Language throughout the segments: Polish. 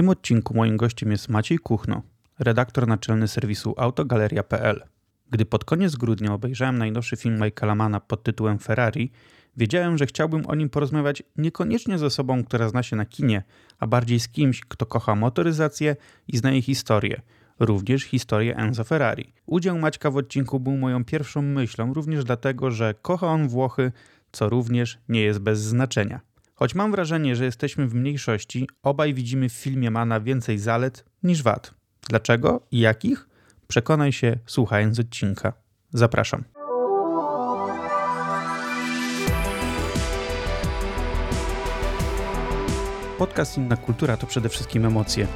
tym odcinku moim gościem jest Maciej Kuchno, redaktor naczelny serwisu autogaleria.pl. Gdy pod koniec grudnia obejrzałem najnowszy film Michaela Mana pod tytułem Ferrari, wiedziałem, że chciałbym o nim porozmawiać niekoniecznie z osobą, która zna się na kinie, a bardziej z kimś, kto kocha motoryzację i zna jej historię, również historię Enzo Ferrari. Udział Maćka w odcinku był moją pierwszą myślą, również dlatego, że kocha on Włochy, co również nie jest bez znaczenia. Choć mam wrażenie, że jesteśmy w mniejszości, obaj widzimy w filmie Mana więcej zalet niż wad. Dlaczego i jakich? Przekonaj się słuchając odcinka. Zapraszam. Podcast Inna Kultura to przede wszystkim emocje.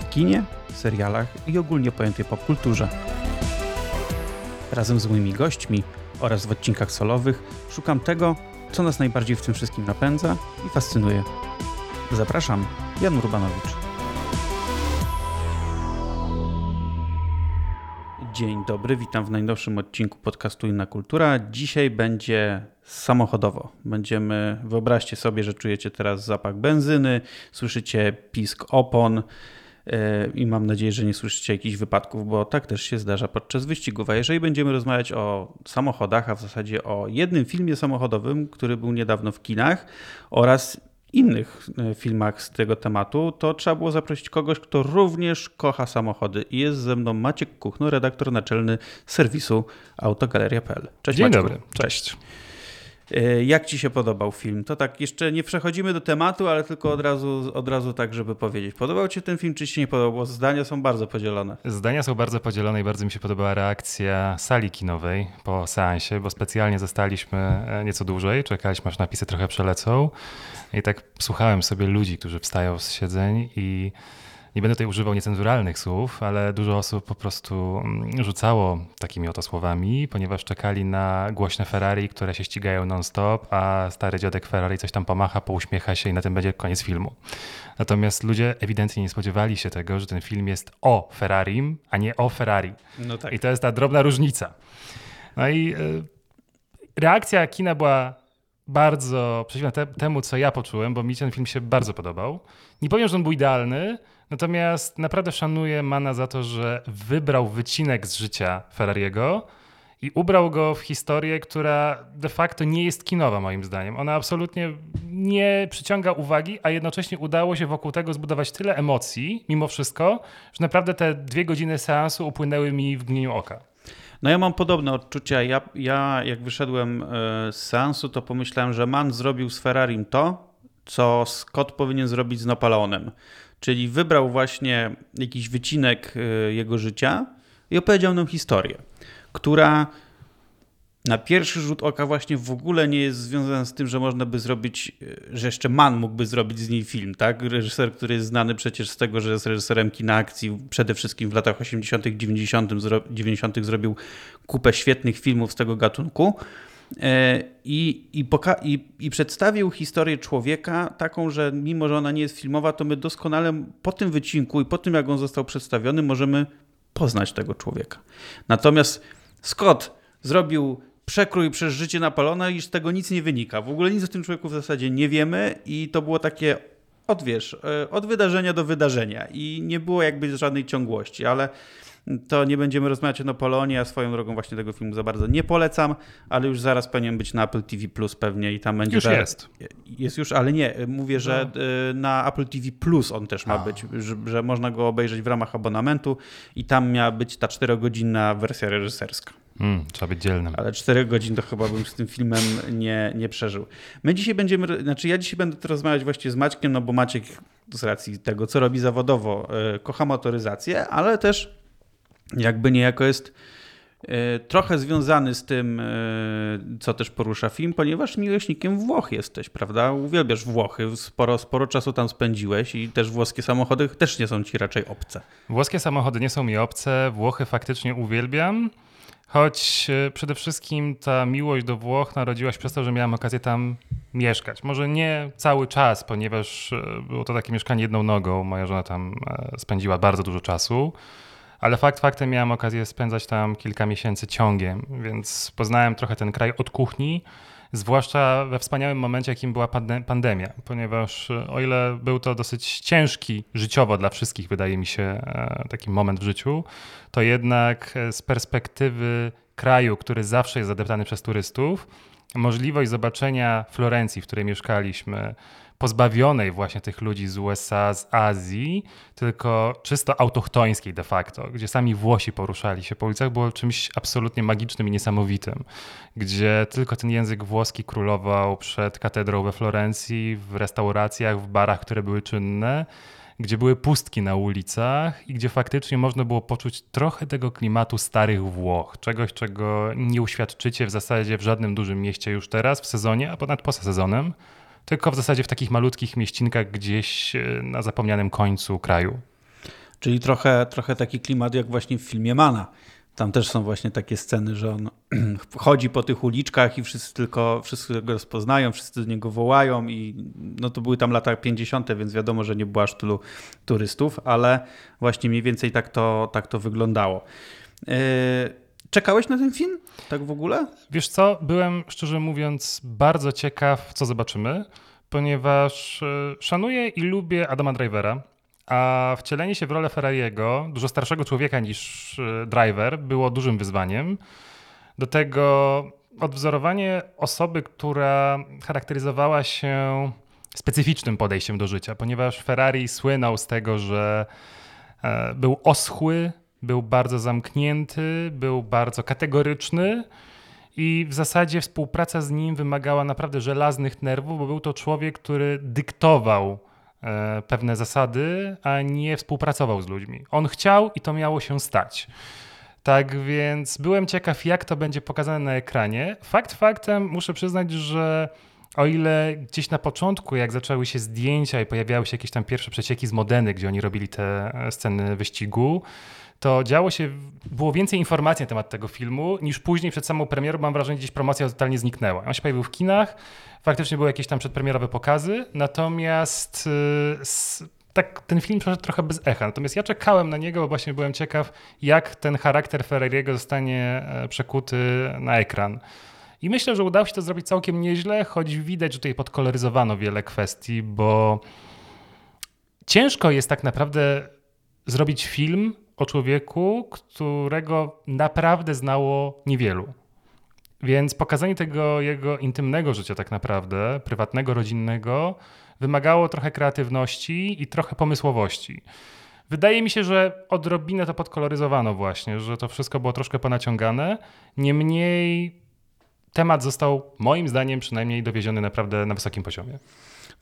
W kinie, serialach i ogólnie pojętej popkulturze. Razem z moimi gośćmi oraz w odcinkach solowych szukam tego, co nas najbardziej w tym wszystkim napędza i fascynuje. Zapraszam, Jan Urbanowicz. Dzień dobry, witam w najnowszym odcinku podcastu Inna Kultura. Dzisiaj będzie samochodowo. Będziemy, wyobraźcie sobie, że czujecie teraz zapach benzyny, słyszycie pisk opon i mam nadzieję, że nie słyszycie jakichś wypadków, bo tak też się zdarza podczas wyścigów. A jeżeli będziemy rozmawiać o samochodach, a w zasadzie o jednym filmie samochodowym, który był niedawno w kinach oraz innych e, filmach z tego tematu, to trzeba było zaprosić kogoś, kto również kocha samochody. I jest ze mną Maciek Kuchno, redaktor naczelny serwisu autogaleria.pl. Cześć Dzień Maciek. dobry, cześć. E, jak ci się podobał film? To tak, jeszcze nie przechodzimy do tematu, ale tylko od razu, od razu tak, żeby powiedzieć. Podobał ci ten film, czy ci się nie podobał? Bo zdania są bardzo podzielone. Zdania są bardzo podzielone i bardzo mi się podobała reakcja sali kinowej po seansie, bo specjalnie zostaliśmy e, nieco dłużej, czekaliśmy aż napisy trochę przelecą i tak słuchałem sobie ludzi, którzy wstają z siedzeń i nie będę tutaj używał niecenzuralnych słów, ale dużo osób po prostu mm, rzucało takimi oto słowami, ponieważ czekali na głośne Ferrari, które się ścigają non-stop, a stary dziadek Ferrari coś tam pomacha, pouśmiecha się i na tym będzie koniec filmu. Natomiast ludzie ewidentnie nie spodziewali się tego, że ten film jest o Ferrarim, a nie o Ferrari. No tak. I to jest ta drobna różnica. No i y, reakcja kina była bardzo przeciwna te, temu, co ja poczułem, bo mi ten film się bardzo podobał. Nie powiem, że on był idealny, natomiast naprawdę szanuję Mana za to, że wybrał wycinek z życia Ferrariego i ubrał go w historię, która de facto nie jest kinowa moim zdaniem. Ona absolutnie nie przyciąga uwagi, a jednocześnie udało się wokół tego zbudować tyle emocji, mimo wszystko, że naprawdę te dwie godziny seansu upłynęły mi w gnieniu oka. No ja mam podobne odczucia. Ja, ja jak wyszedłem e, z seansu, to pomyślałem, że Man zrobił z Ferrarim to, co Scott powinien zrobić z Napoleonem. Czyli wybrał właśnie jakiś wycinek e, jego życia i opowiedział nam historię, która na pierwszy rzut oka właśnie w ogóle nie jest związana z tym, że można by zrobić, e, że jeszcze Man mógłby zrobić z niej film, tak? Reżyser, który jest znany przecież z tego, że jest reżyserem kina akcji, przede wszystkim w latach 80., 90., 90. zrobił kupę świetnych filmów z tego gatunku. E, I, i, i, I, przedstawił historię człowieka taką, że mimo, że ona nie jest filmowa, to my doskonale po tym wycinku i po tym, jak on został przedstawiony, możemy poznać tego człowieka. Natomiast Scott zrobił przekrój przez życie Napoleona i z tego nic nie wynika. W ogóle nic o tym człowieku w zasadzie nie wiemy i to było takie od, wiesz, e, od wydarzenia do wydarzenia i nie było jakby żadnej ciągłości, ale to nie będziemy rozmawiać o Napoleonie, a swoją drogą właśnie tego filmu za bardzo nie polecam, ale już zaraz powinien być na Apple TV Plus pewnie i tam będzie... Już jest. Jest już, ale nie, mówię, że no. E, na Apple TV Plus on też ma a. być, że, że, można go obejrzeć w ramach abonamentu i tam miała być ta czterogodzinna wersja reżyserska. Mm, trzeba być dzielnym. Ale 4 godzin to chyba bym z tym filmem nie, nie przeżył. My dzisiaj będziemy, znaczy ja dzisiaj będę rozmawiać właśnie z Maćkiem, no bo Maciek z racji tego, co robi zawodowo, e, kocha motoryzację, ale też jakby niejako jest e, trochę związany z tym, e, co też porusza film, ponieważ miłośnikiem Włoch jesteś, prawda? Uwielbiasz Włochy, sporo, sporo czasu tam spędziłeś i też włoskie samochody też nie są ci raczej obce. Włoskie samochody nie są mi obce, Włochy faktycznie uwielbiam. Choć e, przede wszystkim ta miłość do Włoch narodziła się przez to, że miałem okazję tam mieszkać. Może nie cały czas, ponieważ było to takie mieszkanie jedną nogą. Moja żona tam spędziła bardzo dużo czasu. Ale fakt faktem miałem okazję spędzać tam kilka miesięcy ciągiem, więc poznałem trochę ten kraj od kuchni. zwłaszcza we wspaniałym momencie, jakim była pandemia, ponieważ e, o ile był to dosyć ciężki życiowo dla wszystkich, wydaje mi się, e, taki moment w życiu, to jednak z perspektywy kraju, który zawsze jest zadeptany przez turystów, możliwość zobaczenia Florencji, w której mieszkaliśmy, pozbawionej właśnie tych ludzi z USA, z Azji, tylko czysto autochtońskiej de facto, gdzie sami Włosi poruszali się po ulicach, było czymś absolutnie magicznym i niesamowitym, gdzie tylko ten język włoski królował przed katedrą we Florencji, w restauracjach, w barach, które były czynne gdzie były pustki na ulicach i gdzie faktycznie można było poczuć trochę tego klimatu starych Włoch, czegoś, czego nie uświadczycie w zasadzie w żadnym dużym mieście już teraz w sezonie, a ponad poza sezonem tylko w zasadzie w takich malutkich mieścinkach gdzieś e, na zapomnianym końcu kraju. Czyli trochę, trochę taki klimat jak właśnie w filmie Mana. Tam też są właśnie takie sceny, że on chodzi po tych uliczkach i wszyscy tylko wszyscy go rozpoznają, wszyscy do niego wołają i no to były tam lata 50., więc wiadomo, że nie było aż tylu turystów, ale właśnie mniej więcej tak to, tak to wyglądało. Yy, Czekałeś na ten film? Tak w ogóle? Wiesz co, byłem szczerze mówiąc bardzo ciekaw, co zobaczymy, ponieważ e, szanuję i lubię Adama Drivera, a wcielenie się w rolę Ferrariego, dużo starszego człowieka niż e, Driver, było dużym wyzwaniem. Do tego odwzorowanie osoby, która charakteryzowała się specyficznym podejściem do życia, ponieważ Ferrari słynął z tego, że e, był oschły, był bardzo zamknięty, był bardzo kategoryczny i w zasadzie współpraca z nim wymagała naprawdę żelaznych nerwów, bo był to człowiek, który dyktował e, pewne zasady, a nie współpracował z ludźmi. On chciał i to miało się stać. Tak więc byłem ciekaw, jak to będzie pokazane na ekranie. Fakt faktem, muszę przyznać, że o ile gdzieś na początku, jak zaczęły się zdjęcia i pojawiały się jakieś tam pierwsze przecieki z Modeny, gdzie oni robili te e, sceny wyścigu, to działo się, było więcej informacji na temat tego filmu niż później przed samą premierą. Mam wrażenie, że gdzieś promocja totalnie zniknęła. On się pojawił w kinach, faktycznie były jakieś tam przedpremierowe pokazy, natomiast yy, tak ten film przeszedł trochę bez echa. Natomiast ja czekałem na niego, bo właśnie byłem ciekaw, jak ten charakter Ferrariego zostanie e, przekuty na ekran. I myślę, że udało się to zrobić całkiem nieźle, choć widać, że tutaj podkoloryzowano wiele kwestii, bo ciężko jest tak naprawdę zrobić film, o człowieku, którego naprawdę znało niewielu. Więc pokazanie tego jego intymnego życia, tak naprawdę, prywatnego, rodzinnego, wymagało trochę kreatywności i trochę pomysłowości. Wydaje mi się, że odrobinę to podkoloryzowano właśnie, że to wszystko było troszkę ponaciągane. Niemniej temat został, moim zdaniem, przynajmniej dowieziony naprawdę na wysokim poziomie.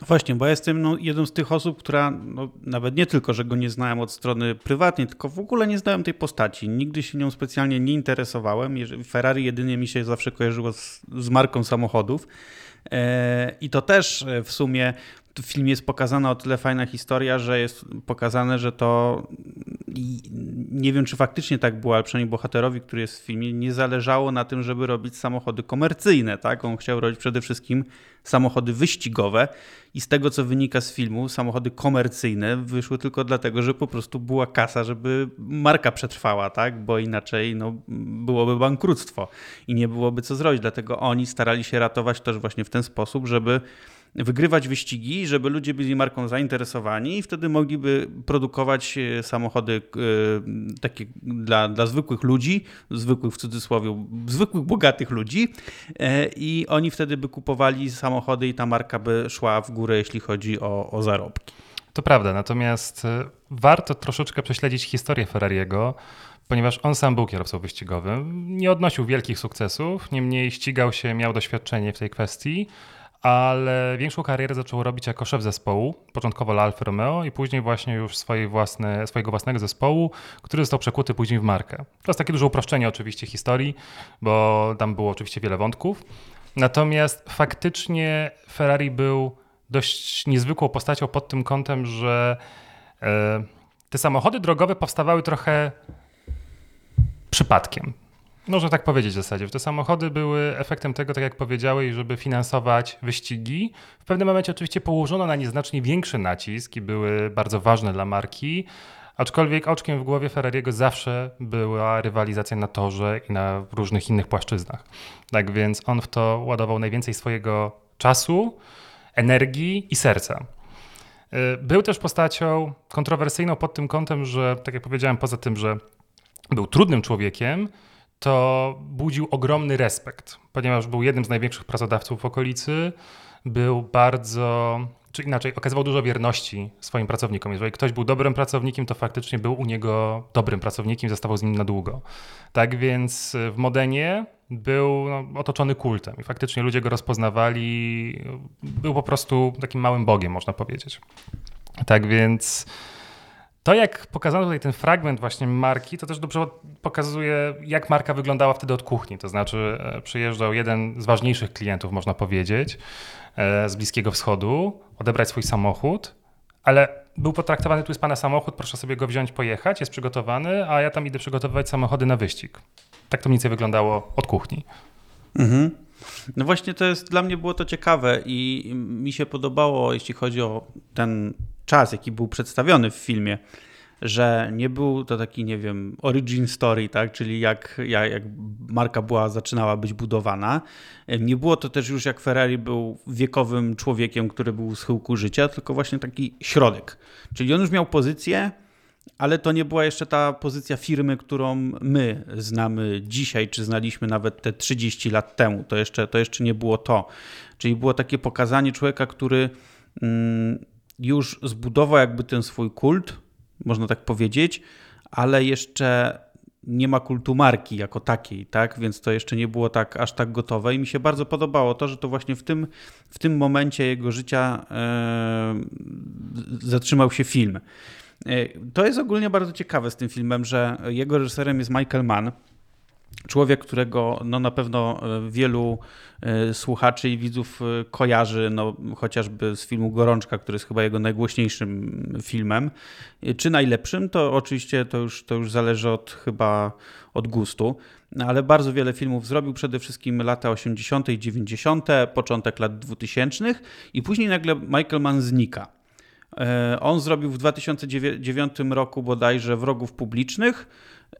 Właśnie, bo ja jestem no, jedną z tych osób, która no, nawet nie tylko, że go nie znałem od strony prywatnej, tylko w ogóle nie znałem tej postaci. Nigdy się nią specjalnie nie interesowałem. Ferrari jedynie mi się zawsze kojarzyło z, z marką samochodów. E, I to też e, w sumie w filmie jest pokazana o tyle fajna historia, że jest pokazane, że to nie wiem, czy faktycznie tak było, ale przynajmniej bohaterowi, który jest w filmie, nie zależało na tym, żeby robić samochody komercyjne. Tak? On chciał robić przede wszystkim samochody wyścigowe i z tego, co wynika z filmu, samochody komercyjne wyszły tylko dlatego, że po prostu była kasa, żeby marka przetrwała, tak? bo inaczej no, byłoby bankructwo i nie byłoby co zrobić. Dlatego oni starali się ratować też właśnie w ten sposób, żeby wygrywać wyścigi, żeby ludzie byli marką zainteresowani i wtedy mogliby produkować e, samochody e, takie dla, dla zwykłych ludzi, zwykłych w cudzysłowie, zwykłych bogatych ludzi e, i oni wtedy by kupowali samochody i ta marka by szła w górę, jeśli chodzi o, o zarobki. To prawda, natomiast warto troszeczkę prześledzić historię Ferrariego, ponieważ on sam był kierowcą wyścigowym. Nie odnosił wielkich sukcesów, niemniej ścigał się, miał doświadczenie w tej kwestii, ale większą karierę zaczął robić jako szef zespołu, początkowo dla Alfa Romeo i później właśnie już swojej własne, swojego własnego zespołu, który został przekuty później w markę. To jest takie duże uproszczenie oczywiście historii, bo tam było oczywiście wiele wątków. Natomiast faktycznie Ferrari był dość niezwykłą postacią pod tym kątem, że e, te samochody drogowe powstawały trochę przypadkiem. Można tak powiedzieć w zasadzie. Te samochody były efektem tego, tak jak powiedziałeś, żeby finansować wyścigi. W pewnym momencie oczywiście położono na nie znacznie większy nacisk i były bardzo ważne dla marki, Aczkolwiek oczkiem w głowie Ferrariego zawsze była rywalizacja na torze i na różnych innych płaszczyznach. Tak więc on w to ładował najwięcej swojego czasu, energii i serca. Y, był też postacią kontrowersyjną pod tym kątem, że, tak jak powiedziałem, poza tym, że był trudnym człowiekiem, to budził ogromny respekt, ponieważ był jednym z największych pracodawców w okolicy, był bardzo, czy inaczej, okazywał dużo wierności swoim pracownikom. Jeżeli ktoś był dobrym pracownikiem, to faktycznie był u niego dobrym pracownikiem, zostawał z nim na długo. Tak więc w Modenie był no, otoczony kultem i faktycznie ludzie go rozpoznawali. Był po prostu takim małym bogiem, można powiedzieć. Tak więc to, jak pokazano tutaj ten fragment właśnie marki, to też dobrze pokazuje, jak marka wyglądała wtedy od kuchni. To znaczy, e, przyjeżdżał jeden z ważniejszych klientów, można powiedzieć, e, z Bliskiego Wschodu, odebrać swój samochód, ale był potraktowany, tu jest pana samochód, proszę sobie go wziąć, pojechać, jest przygotowany, a ja tam idę przygotowywać samochody na wyścig. Tak to mniej więcej wyglądało od kuchni. Mhm. No właśnie to jest, dla mnie było to ciekawe i mi się podobało, jeśli chodzi o ten czas, jaki był przedstawiony w filmie, że nie był to taki, nie wiem, origin story, tak? czyli jak, jak, marka była, zaczynała być budowana. Nie było to też już jak Ferrari był wiekowym człowiekiem, który był u schyłku życia, tylko właśnie taki środek. Czyli on już miał pozycję, ale to nie była jeszcze ta pozycja firmy, którą my znamy dzisiaj, czy znaliśmy nawet te 30 lat temu. To jeszcze, to jeszcze nie było to. Czyli było takie pokazanie człowieka, który mm, już zbudował jakby ten swój kult, można tak powiedzieć, ale jeszcze nie ma kultu marki jako takiej, tak? Więc to jeszcze nie było tak aż tak gotowe i mi się bardzo podobało to, że to właśnie w tym, w tym momencie jego życia e, zatrzymał się film. E, to jest ogólnie bardzo ciekawe z tym filmem, że jego reżyserem jest Michael Mann, Człowiek, którego no, na pewno e, wielu e, słuchaczy i widzów kojarzy, no, chociażby z filmu Gorączka, który jest chyba jego najgłośniejszym filmem, czy najlepszym, to oczywiście to już, to już zależy od chyba od gustu, ale bardzo wiele filmów zrobił, przede wszystkim lata 80., 90., początek lat 2000 i później nagle Michael Mann znika. E, on zrobił w 2009 roku bodajże Wrogów Publicznych.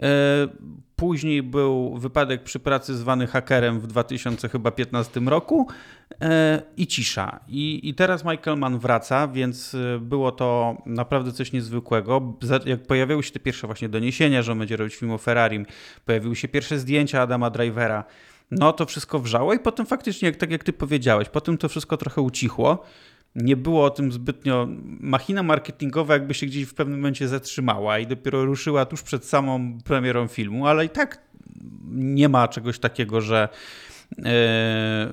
E, później był wypadek przy pracy zwany hakerem w 2015 roku e, i cisza. I, I teraz Michael Mann wraca, więc było to naprawdę coś niezwykłego. Jak pojawiały się te pierwsze właśnie doniesienia, że on będzie robić film o Ferrari, pojawiły się pierwsze zdjęcia Adama Drivera, no to wszystko wrzało i potem faktycznie, jak, tak jak ty powiedziałeś, potem to wszystko trochę ucichło nie było o tym zbytnio. Machina marketingowa jakby się gdzieś w pewnym momencie zatrzymała i dopiero ruszyła tuż przed samą premierą filmu, ale i tak nie ma czegoś takiego, że e,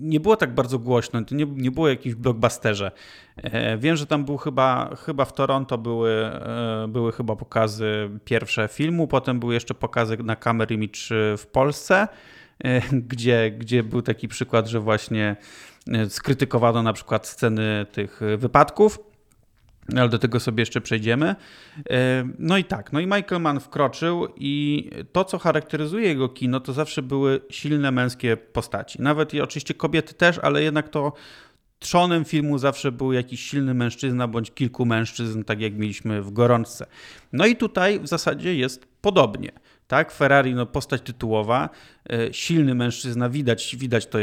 nie było tak bardzo głośno, to nie, nie było jakimś blockbusterze. E, wiem, że tam był chyba, chyba w Toronto były, e, były chyba pokazy pierwsze filmu, potem były jeszcze pokazy na Camera Image w Polsce, gdzie, gdzie był taki przykład, że właśnie skrytykowano na przykład sceny tych wypadków, ale do tego sobie jeszcze przejdziemy. E, no i tak, no i Michael Mann wkroczył i to, co charakteryzuje jego kino, to zawsze były silne męskie postaci. Nawet i oczywiście kobiety też, ale jednak to trzonem filmu zawsze był jakiś silny mężczyzna bądź kilku mężczyzn, tak jak mieliśmy w Gorączce. No i tutaj w zasadzie jest podobnie. Tak, Ferrari, no postać tytułowa, e, silny mężczyzna, widać, widać to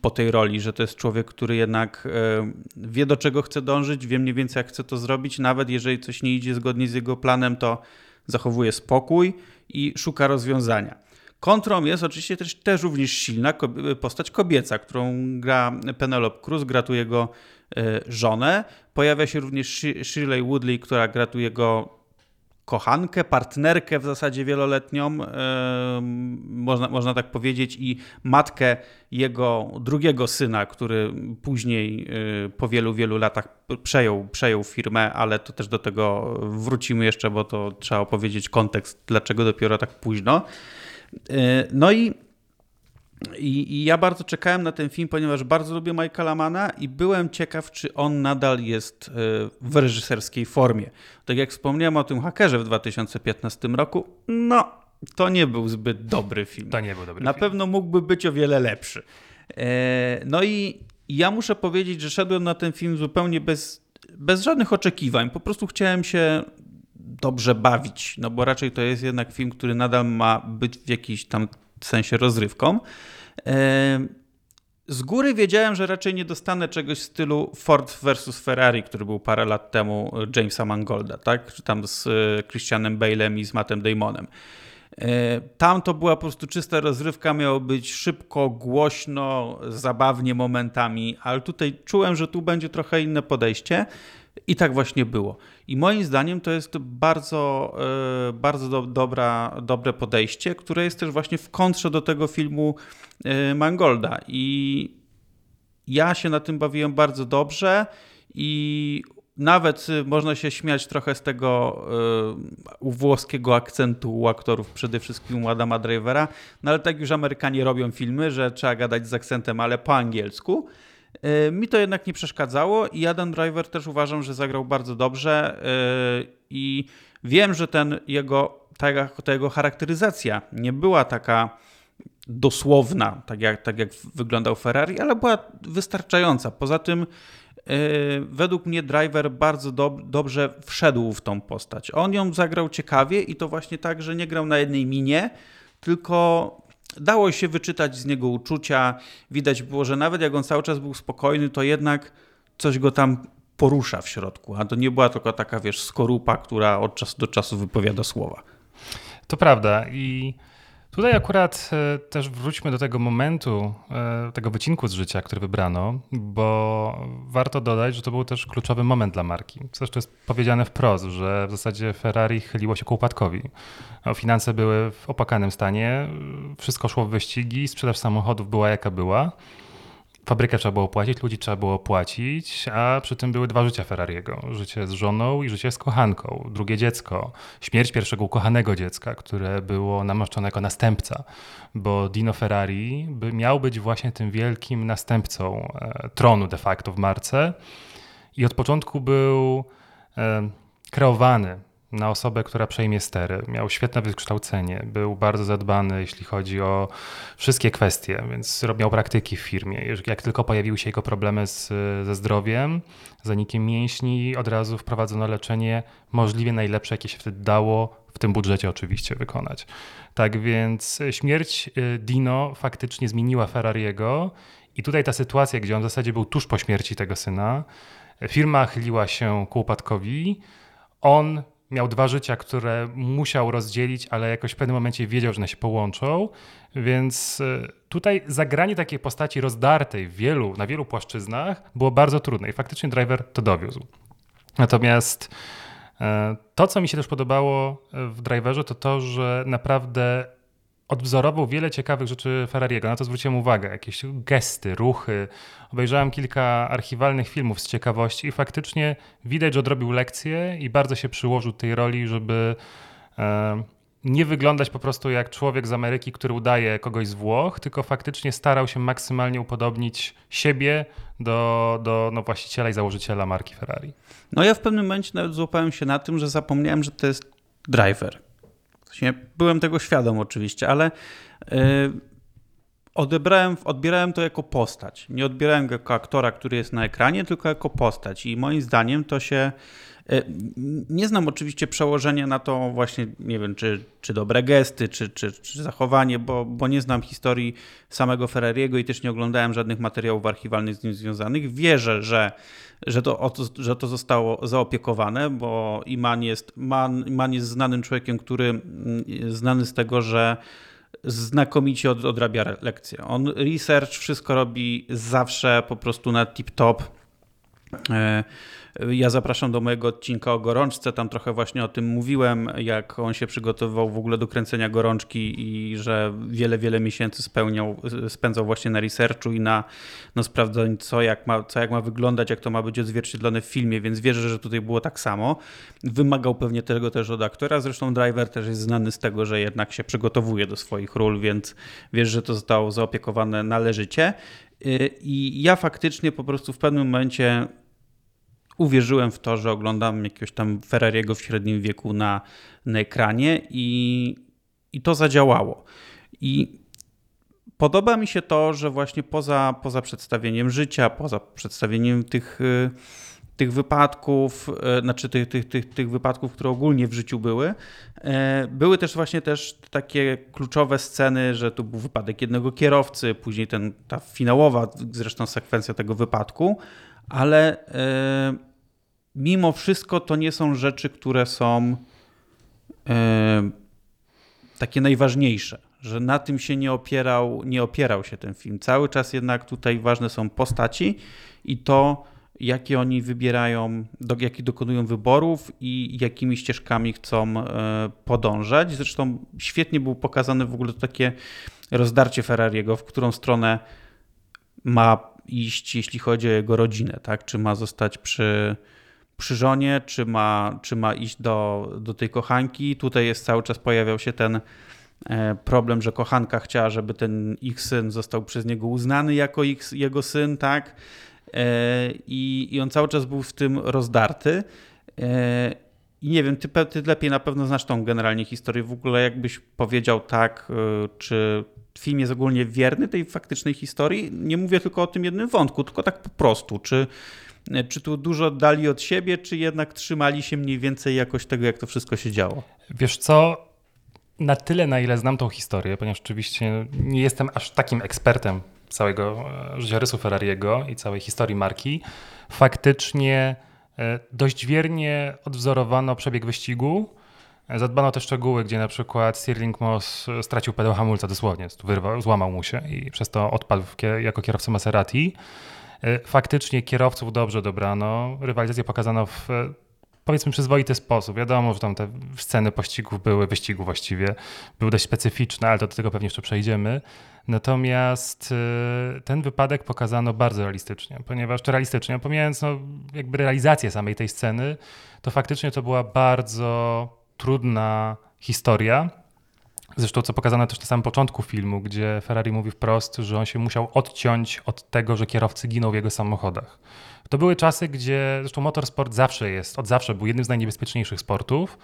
po tej roli, że to jest człowiek, który jednak e, wie do czego chce dążyć, wie mniej więcej jak chce to zrobić, nawet jeżeli coś nie idzie zgodnie z jego planem, to zachowuje spokój i szuka rozwiązania. Kontrą jest oczywiście też, też również silna postać kobieca, którą gra Penelope Cruz, gra tu jego e, żonę. Pojawia się również Shirley Woodley, która gra tu jego kochankę, partnerkę w zasadzie wieloletnią, można, można tak powiedzieć, i matkę jego drugiego syna, który później e, po wielu, wielu latach przejął, przejął firmę, ale to też do tego wrócimy jeszcze, bo to trzeba opowiedzieć kontekst, dlaczego dopiero tak późno. E, no i i, I, ja bardzo czekałem na ten film, ponieważ bardzo lubię Michaela Mana i byłem ciekaw, czy on nadal jest e, w reżyserskiej formie. Tak jak wspomniałem o tym hakerze w 2015 roku, no to nie był zbyt dobry film. To nie był dobry Na film. pewno mógłby być o wiele lepszy. E, no i ja muszę powiedzieć, że szedłem na ten film zupełnie bez, bez żadnych oczekiwań. Po prostu chciałem się dobrze bawić, no bo raczej to jest jednak film, który nadal ma być w jakiś tam sensie rozrywką. Z góry wiedziałem, że raczej nie dostanę czegoś w stylu Ford versus Ferrari, który był parę lat temu Jamesa Mangolda, tak? Czy tam z e, Christianem Bale'em i z Mattem Damonem. E, tam to była po prostu czysta rozrywka, miało być szybko, głośno, zabawnie momentami, ale tutaj czułem, że tu będzie trochę inne podejście. I tak właśnie było. I moim zdaniem to jest bardzo, e, bardzo do, dobra, dobre podejście, które jest też właśnie w kontrze do tego filmu e, Mangolda. I ja się na tym bawiłem bardzo dobrze i nawet można się śmiać trochę z tego y, włoskiego akcentu u aktorów, przede wszystkim u Adama Drivera, no ale tak już Amerykanie robią filmy, że trzeba gadać z akcentem, ale po angielsku. Y, mi to jednak nie przeszkadzało i Adam Driver też uważam, że zagrał bardzo dobrze y, i wiem, że ten jego, ta, ta jego charakteryzacja nie była taka dosłowna, tak jak, tak jak wyglądał Ferrari, ale była wystarczająca. Poza tym y, według mnie Driver bardzo do, dobrze wszedł w tą postać. On ją zagrał ciekawie i to właśnie tak, że nie grał na jednej minie, tylko dało się wyczytać z niego uczucia. Widać było, że nawet jak on cały czas był spokojny, to jednak coś go tam porusza w środku. A to nie była tylko taka, wiesz, skorupa, która od czasu do czasu wypowiada słowa. To prawda i Tutaj akurat e, też wróćmy do tego momentu, e, tego wycinku z życia, który wybrano, bo warto dodać, że to był też kluczowy moment dla marki. Zresztą jest powiedziane wprost, że w zasadzie Ferrari chyliło się ku upadkowi. Finanse były w opakanym stanie, wszystko szło w wyścigi, sprzedaż samochodów była jaka była fabrykę trzeba było płacić, ludzi trzeba było płacić, a przy tym były dwa życia Ferrariego. Życie z żoną i życie z kochanką. Drugie dziecko. Śmierć pierwszego ukochanego dziecka, które było namaszczone jako następca, bo Dino Ferrari by miał być właśnie tym wielkim następcą e, tronu de facto w marce i od początku był e, kreowany na osobę, która przejmie stery. Miał świetne wykształcenie, był bardzo zadbany, jeśli chodzi o wszystkie kwestie, więc miał praktyki w firmie. Jak tylko pojawiły się jego problemy z, ze zdrowiem, zanikiem mięśni, od razu wprowadzono leczenie możliwie najlepsze, jakie się wtedy dało, w tym budżecie oczywiście wykonać. Tak więc śmierć y, Dino faktycznie zmieniła Ferrariego i tutaj ta sytuacja, gdzie on w zasadzie był tuż po śmierci tego syna, firma chyliła się ku upadkowi, on miał dwa życia, które musiał rozdzielić, ale jakoś w pewnym momencie wiedział, że one się połączą. Więc e, tutaj zagranie takiej postaci rozdartej wielu, na wielu płaszczyznach było bardzo trudne i faktycznie driver to dowiózł. Natomiast e, to, co mi się też podobało w driverze, to to, że naprawdę odwzorował wiele ciekawych rzeczy Ferrariego. Na to zwróciłem uwagę. Jakieś gesty, ruchy. Obejrzałem kilka archiwalnych filmów z ciekawości i faktycznie widać, że odrobił lekcję i bardzo się przyłożył tej roli, żeby nie wyglądać po prostu jak człowiek z Ameryki, który udaje kogoś z Włoch, tylko faktycznie starał się maksymalnie upodobnić siebie do, do no, właściciela i założyciela marki Ferrari. No ja w pewnym momencie nawet złapałem się na tym, że zapomniałem, że to jest driver byłem tego świadom oczywiście, ale yy, odebrałem, odbierałem to jako postać. Nie odbierałem go jako aktora, który jest na ekranie, tylko jako postać. I moim zdaniem to się. Y, nie znam oczywiście przełożenia na to właśnie, nie wiem, czy, czy dobre gesty, czy, czy, czy zachowanie, bo, bo nie znam historii samego Ferrariego i też nie oglądałem żadnych materiałów archiwalnych z nim związanych. Wierzę, że że to, że to zostało zaopiekowane, bo Iman jest, Man, Iman jest znanym człowiekiem, który znany z tego, że znakomicie od, odrabia lekcje. On research wszystko robi zawsze po prostu na tip-top. Ja zapraszam do mojego odcinka o gorączce. Tam trochę właśnie o tym mówiłem, jak on się przygotowywał w ogóle do kręcenia gorączki i że wiele, wiele miesięcy spełniał, spędzał właśnie na researchu i na no, sprawdzaniu, co jak, ma, co jak ma wyglądać, jak to ma być odzwierciedlone w filmie, więc wierzę, że tutaj było tak samo. Wymagał pewnie tego też od aktora. Zresztą Driver też jest znany z tego, że jednak się przygotowuje do swoich ról, więc wierzę, że to zostało zaopiekowane należycie. Y, I ja faktycznie po prostu w pewnym momencie uwierzyłem w to, że oglądam jakiegoś tam Ferrariego w średnim wieku na, na ekranie i, i to zadziałało. I podoba mi się to, że właśnie poza, poza przedstawieniem życia, poza przedstawieniem tych, tych wypadków, e, znaczy tych, tych, tych, tych wypadków, które ogólnie w życiu były. E, były też właśnie też takie kluczowe sceny, że tu był wypadek jednego kierowcy, później ten, ta finałowa zresztą sekwencja tego wypadku, ale mimo wszystko to nie są rzeczy, które są takie najważniejsze, że na tym się nie opierał, nie opierał się ten film. Cały czas jednak tutaj ważne są postaci i to, jakie oni wybierają, do, jakie dokonują wyborów i jakimi ścieżkami chcą e, podążać. Zresztą świetnie było pokazane w ogóle takie rozdarcie Ferrariego, w którą stronę ma iść, jeśli chodzi o jego rodzinę, tak? Czy ma zostać przy, przy żonie, czy ma, czy ma iść do, do tej kochanki. Tutaj jest cały czas pojawiał się ten e, problem, że kochanka chciała, żeby ten ich syn został przez niego uznany jako ich, jego syn, tak? E, I, I on cały czas był w tym rozdarty. E, I nie wiem, ty, ty lepiej na pewno znasz tą generalnie historię. W ogóle jakbyś powiedział tak, czy film jest ogólnie wierny tej faktycznej historii? Nie mówię tylko o tym jednym wątku, tylko tak po prostu. Czy czy tu dużo dali od siebie, czy jednak trzymali się mniej więcej jakoś tego, jak to wszystko się działo? Wiesz co, na tyle, na ile znam tą historię, ponieważ oczywiście nie jestem aż takim ekspertem całego e, życiorysu Ferrariego i całej historii marki, faktycznie e, dość wiernie odwzorowano przebieg wyścigu. Zadbano te szczegóły, gdzie na przykład Stirling Moss stracił pedał hamulca dosłownie, wyrwał, złamał mu się i przez to odpadł jako kierowca Maserati. E, faktycznie kierowców dobrze dobrano, rywalizację pokazano w e, powiedzmy przyzwoity sposób. Wiadomo, że tam te sceny pościgów były, wyścigu właściwie, były dość specyficzne, ale to do tego pewnie jeszcze przejdziemy. Natomiast e, ten wypadek pokazano bardzo realistycznie, ponieważ, czy realistycznie, pomijając no, jakby realizację samej tej sceny, to faktycznie to była bardzo trudna historia, Zresztą co pokazane też na samym początku filmu, gdzie Ferrari mówi wprost, że on się musiał odciąć od tego, że kierowcy giną w jego samochodach. To były czasy, gdzie zresztą motorsport zawsze jest, od zawsze był jednym z najniebezpieczniejszych sportów,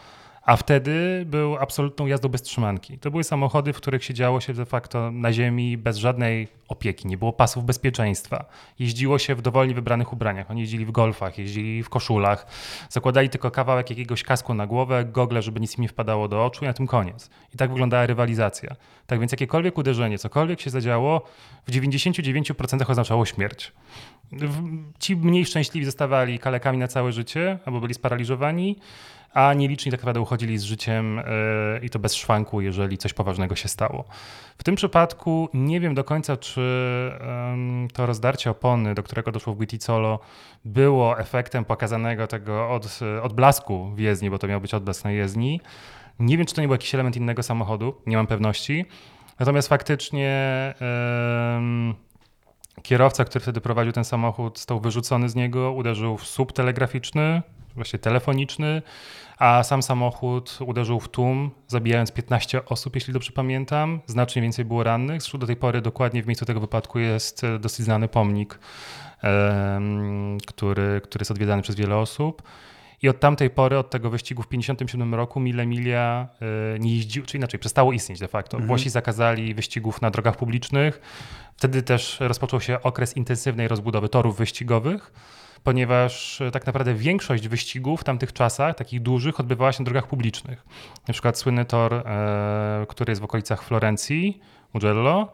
a wtedy był absolutną jazdą bez trzymanki. To były samochody, w których siedziało się de facto na ziemi bez żadnej opieki, nie było pasów bezpieczeństwa. Jeździło się w dowolnie wybranych ubraniach. Oni jeździli w golfach, jeździli w koszulach, zakładali tylko kawałek jakiegoś kasku na głowę, gogle, żeby nic im nie wpadało do oczu i na tym koniec. I tak wyglądała rywalizacja. Tak więc jakiekolwiek uderzenie, cokolwiek się zadziało, w 99% oznaczało śmierć. Ci mniej szczęśliwi zostawali kalekami na całe życie albo byli sparaliżowani a nieliczni tak naprawdę uchodzili z życiem e, i to bez szwanku, jeżeli coś poważnego się stało. W tym przypadku nie wiem do końca, czy to rozdarcie opony, do którego doszło w Guiticolo, było efektem pokazanego tego od, odblasku w jezdni, bo to miał być odblask na jezdni. Nie wiem, czy to nie był jakiś element innego samochodu, nie mam pewności. Natomiast faktycznie um, kierowca, który wtedy prowadził ten samochód, został wyrzucony z niego, uderzył w słup telegraficzny, właśnie telefoniczny, a sam samochód uderzył w tłum, zabijając 15 osób, jeśli dobrze pamiętam. Znacznie więcej było rannych. Do tej pory dokładnie w miejscu tego wypadku jest e, dosyć znany pomnik, który, który jest odwiedzany przez wiele osób. I od tamtej pory, od tego wyścigu w 1957 roku, Mille Miglia e, nie jeździł, czy inaczej, przestało istnieć de facto. Mhm. Włosi zakazali wyścigów na drogach publicznych. Wtedy też rozpoczął się okres intensywnej rozbudowy torów wyścigowych ponieważ e, tak naprawdę większość wyścigów w tamtych czasach, takich dużych, odbywała się na drogach publicznych. Na przykład słynny tor, e, który jest w okolicach Florencji, Mugello,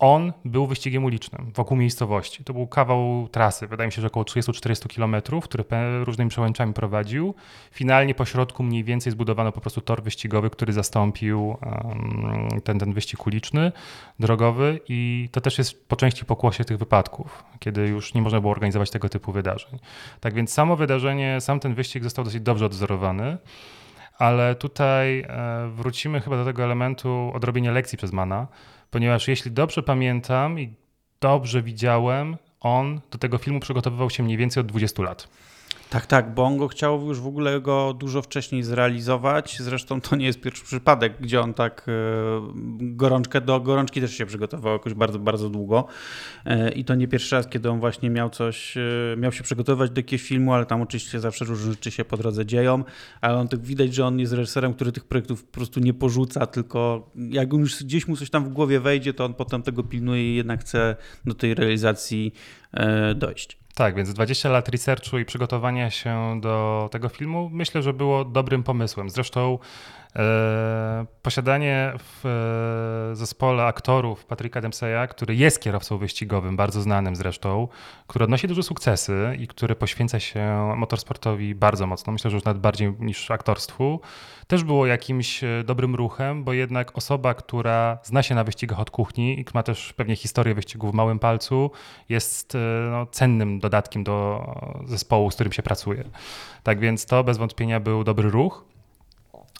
on był wyścigiem ulicznym wokół miejscowości. To był kawał trasy, wydaje mi się, że około 30-40 km, który różnymi przełęczami prowadził. Finalnie po środku mniej więcej zbudowano po prostu tor wyścigowy, który zastąpił um, ten, ten wyścig uliczny, drogowy i to też jest po części pokłosie tych wypadków, kiedy już nie można było organizować tego typu wydarzeń. Tak więc samo wydarzenie, sam ten wyścig został dosyć dobrze odwzorowany. Ale tutaj e, wrócimy chyba do tego elementu odrobienia lekcji przez Mana, ponieważ jeśli dobrze pamiętam i dobrze widziałem, on do tego filmu przygotowywał się mniej więcej od 20 lat. Tak, tak, bo on go chciał już w ogóle go dużo wcześniej zrealizować. Zresztą to nie jest pierwszy przypadek, gdzie on tak e, gorączkę do gorączki też się przygotował jakoś bardzo, bardzo długo. E, I to nie pierwszy raz, kiedy on właśnie miał coś, e, miał się przygotowywać do jakiegoś filmu, ale tam oczywiście zawsze różne rzeczy się po drodze dzieją. Ale on tak widać, że on jest reżyserem, który tych projektów po prostu nie porzuca, tylko jak już gdzieś mu coś tam w głowie wejdzie, to on potem tego pilnuje i jednak chce do tej realizacji dojść. Tak, więc 20 lat researchu i przygotowania się do tego filmu myślę, że było dobrym pomysłem. Zresztą posiadanie w e, zespole aktorów Patryka Dempseya, który jest kierowcą wyścigowym, bardzo znanym zresztą, który odnosi duże sukcesy i który poświęca się motorsportowi bardzo mocno, myślę, że już nawet bardziej niż aktorstwu, też było jakimś e, dobrym ruchem, bo jednak osoba, która zna się na wyścigach od kuchni i ma też pewnie historię wyścigów w małym palcu, jest e, no, cennym dodatkiem do zespołu, z którym się pracuje. Tak więc to bez wątpienia był dobry ruch.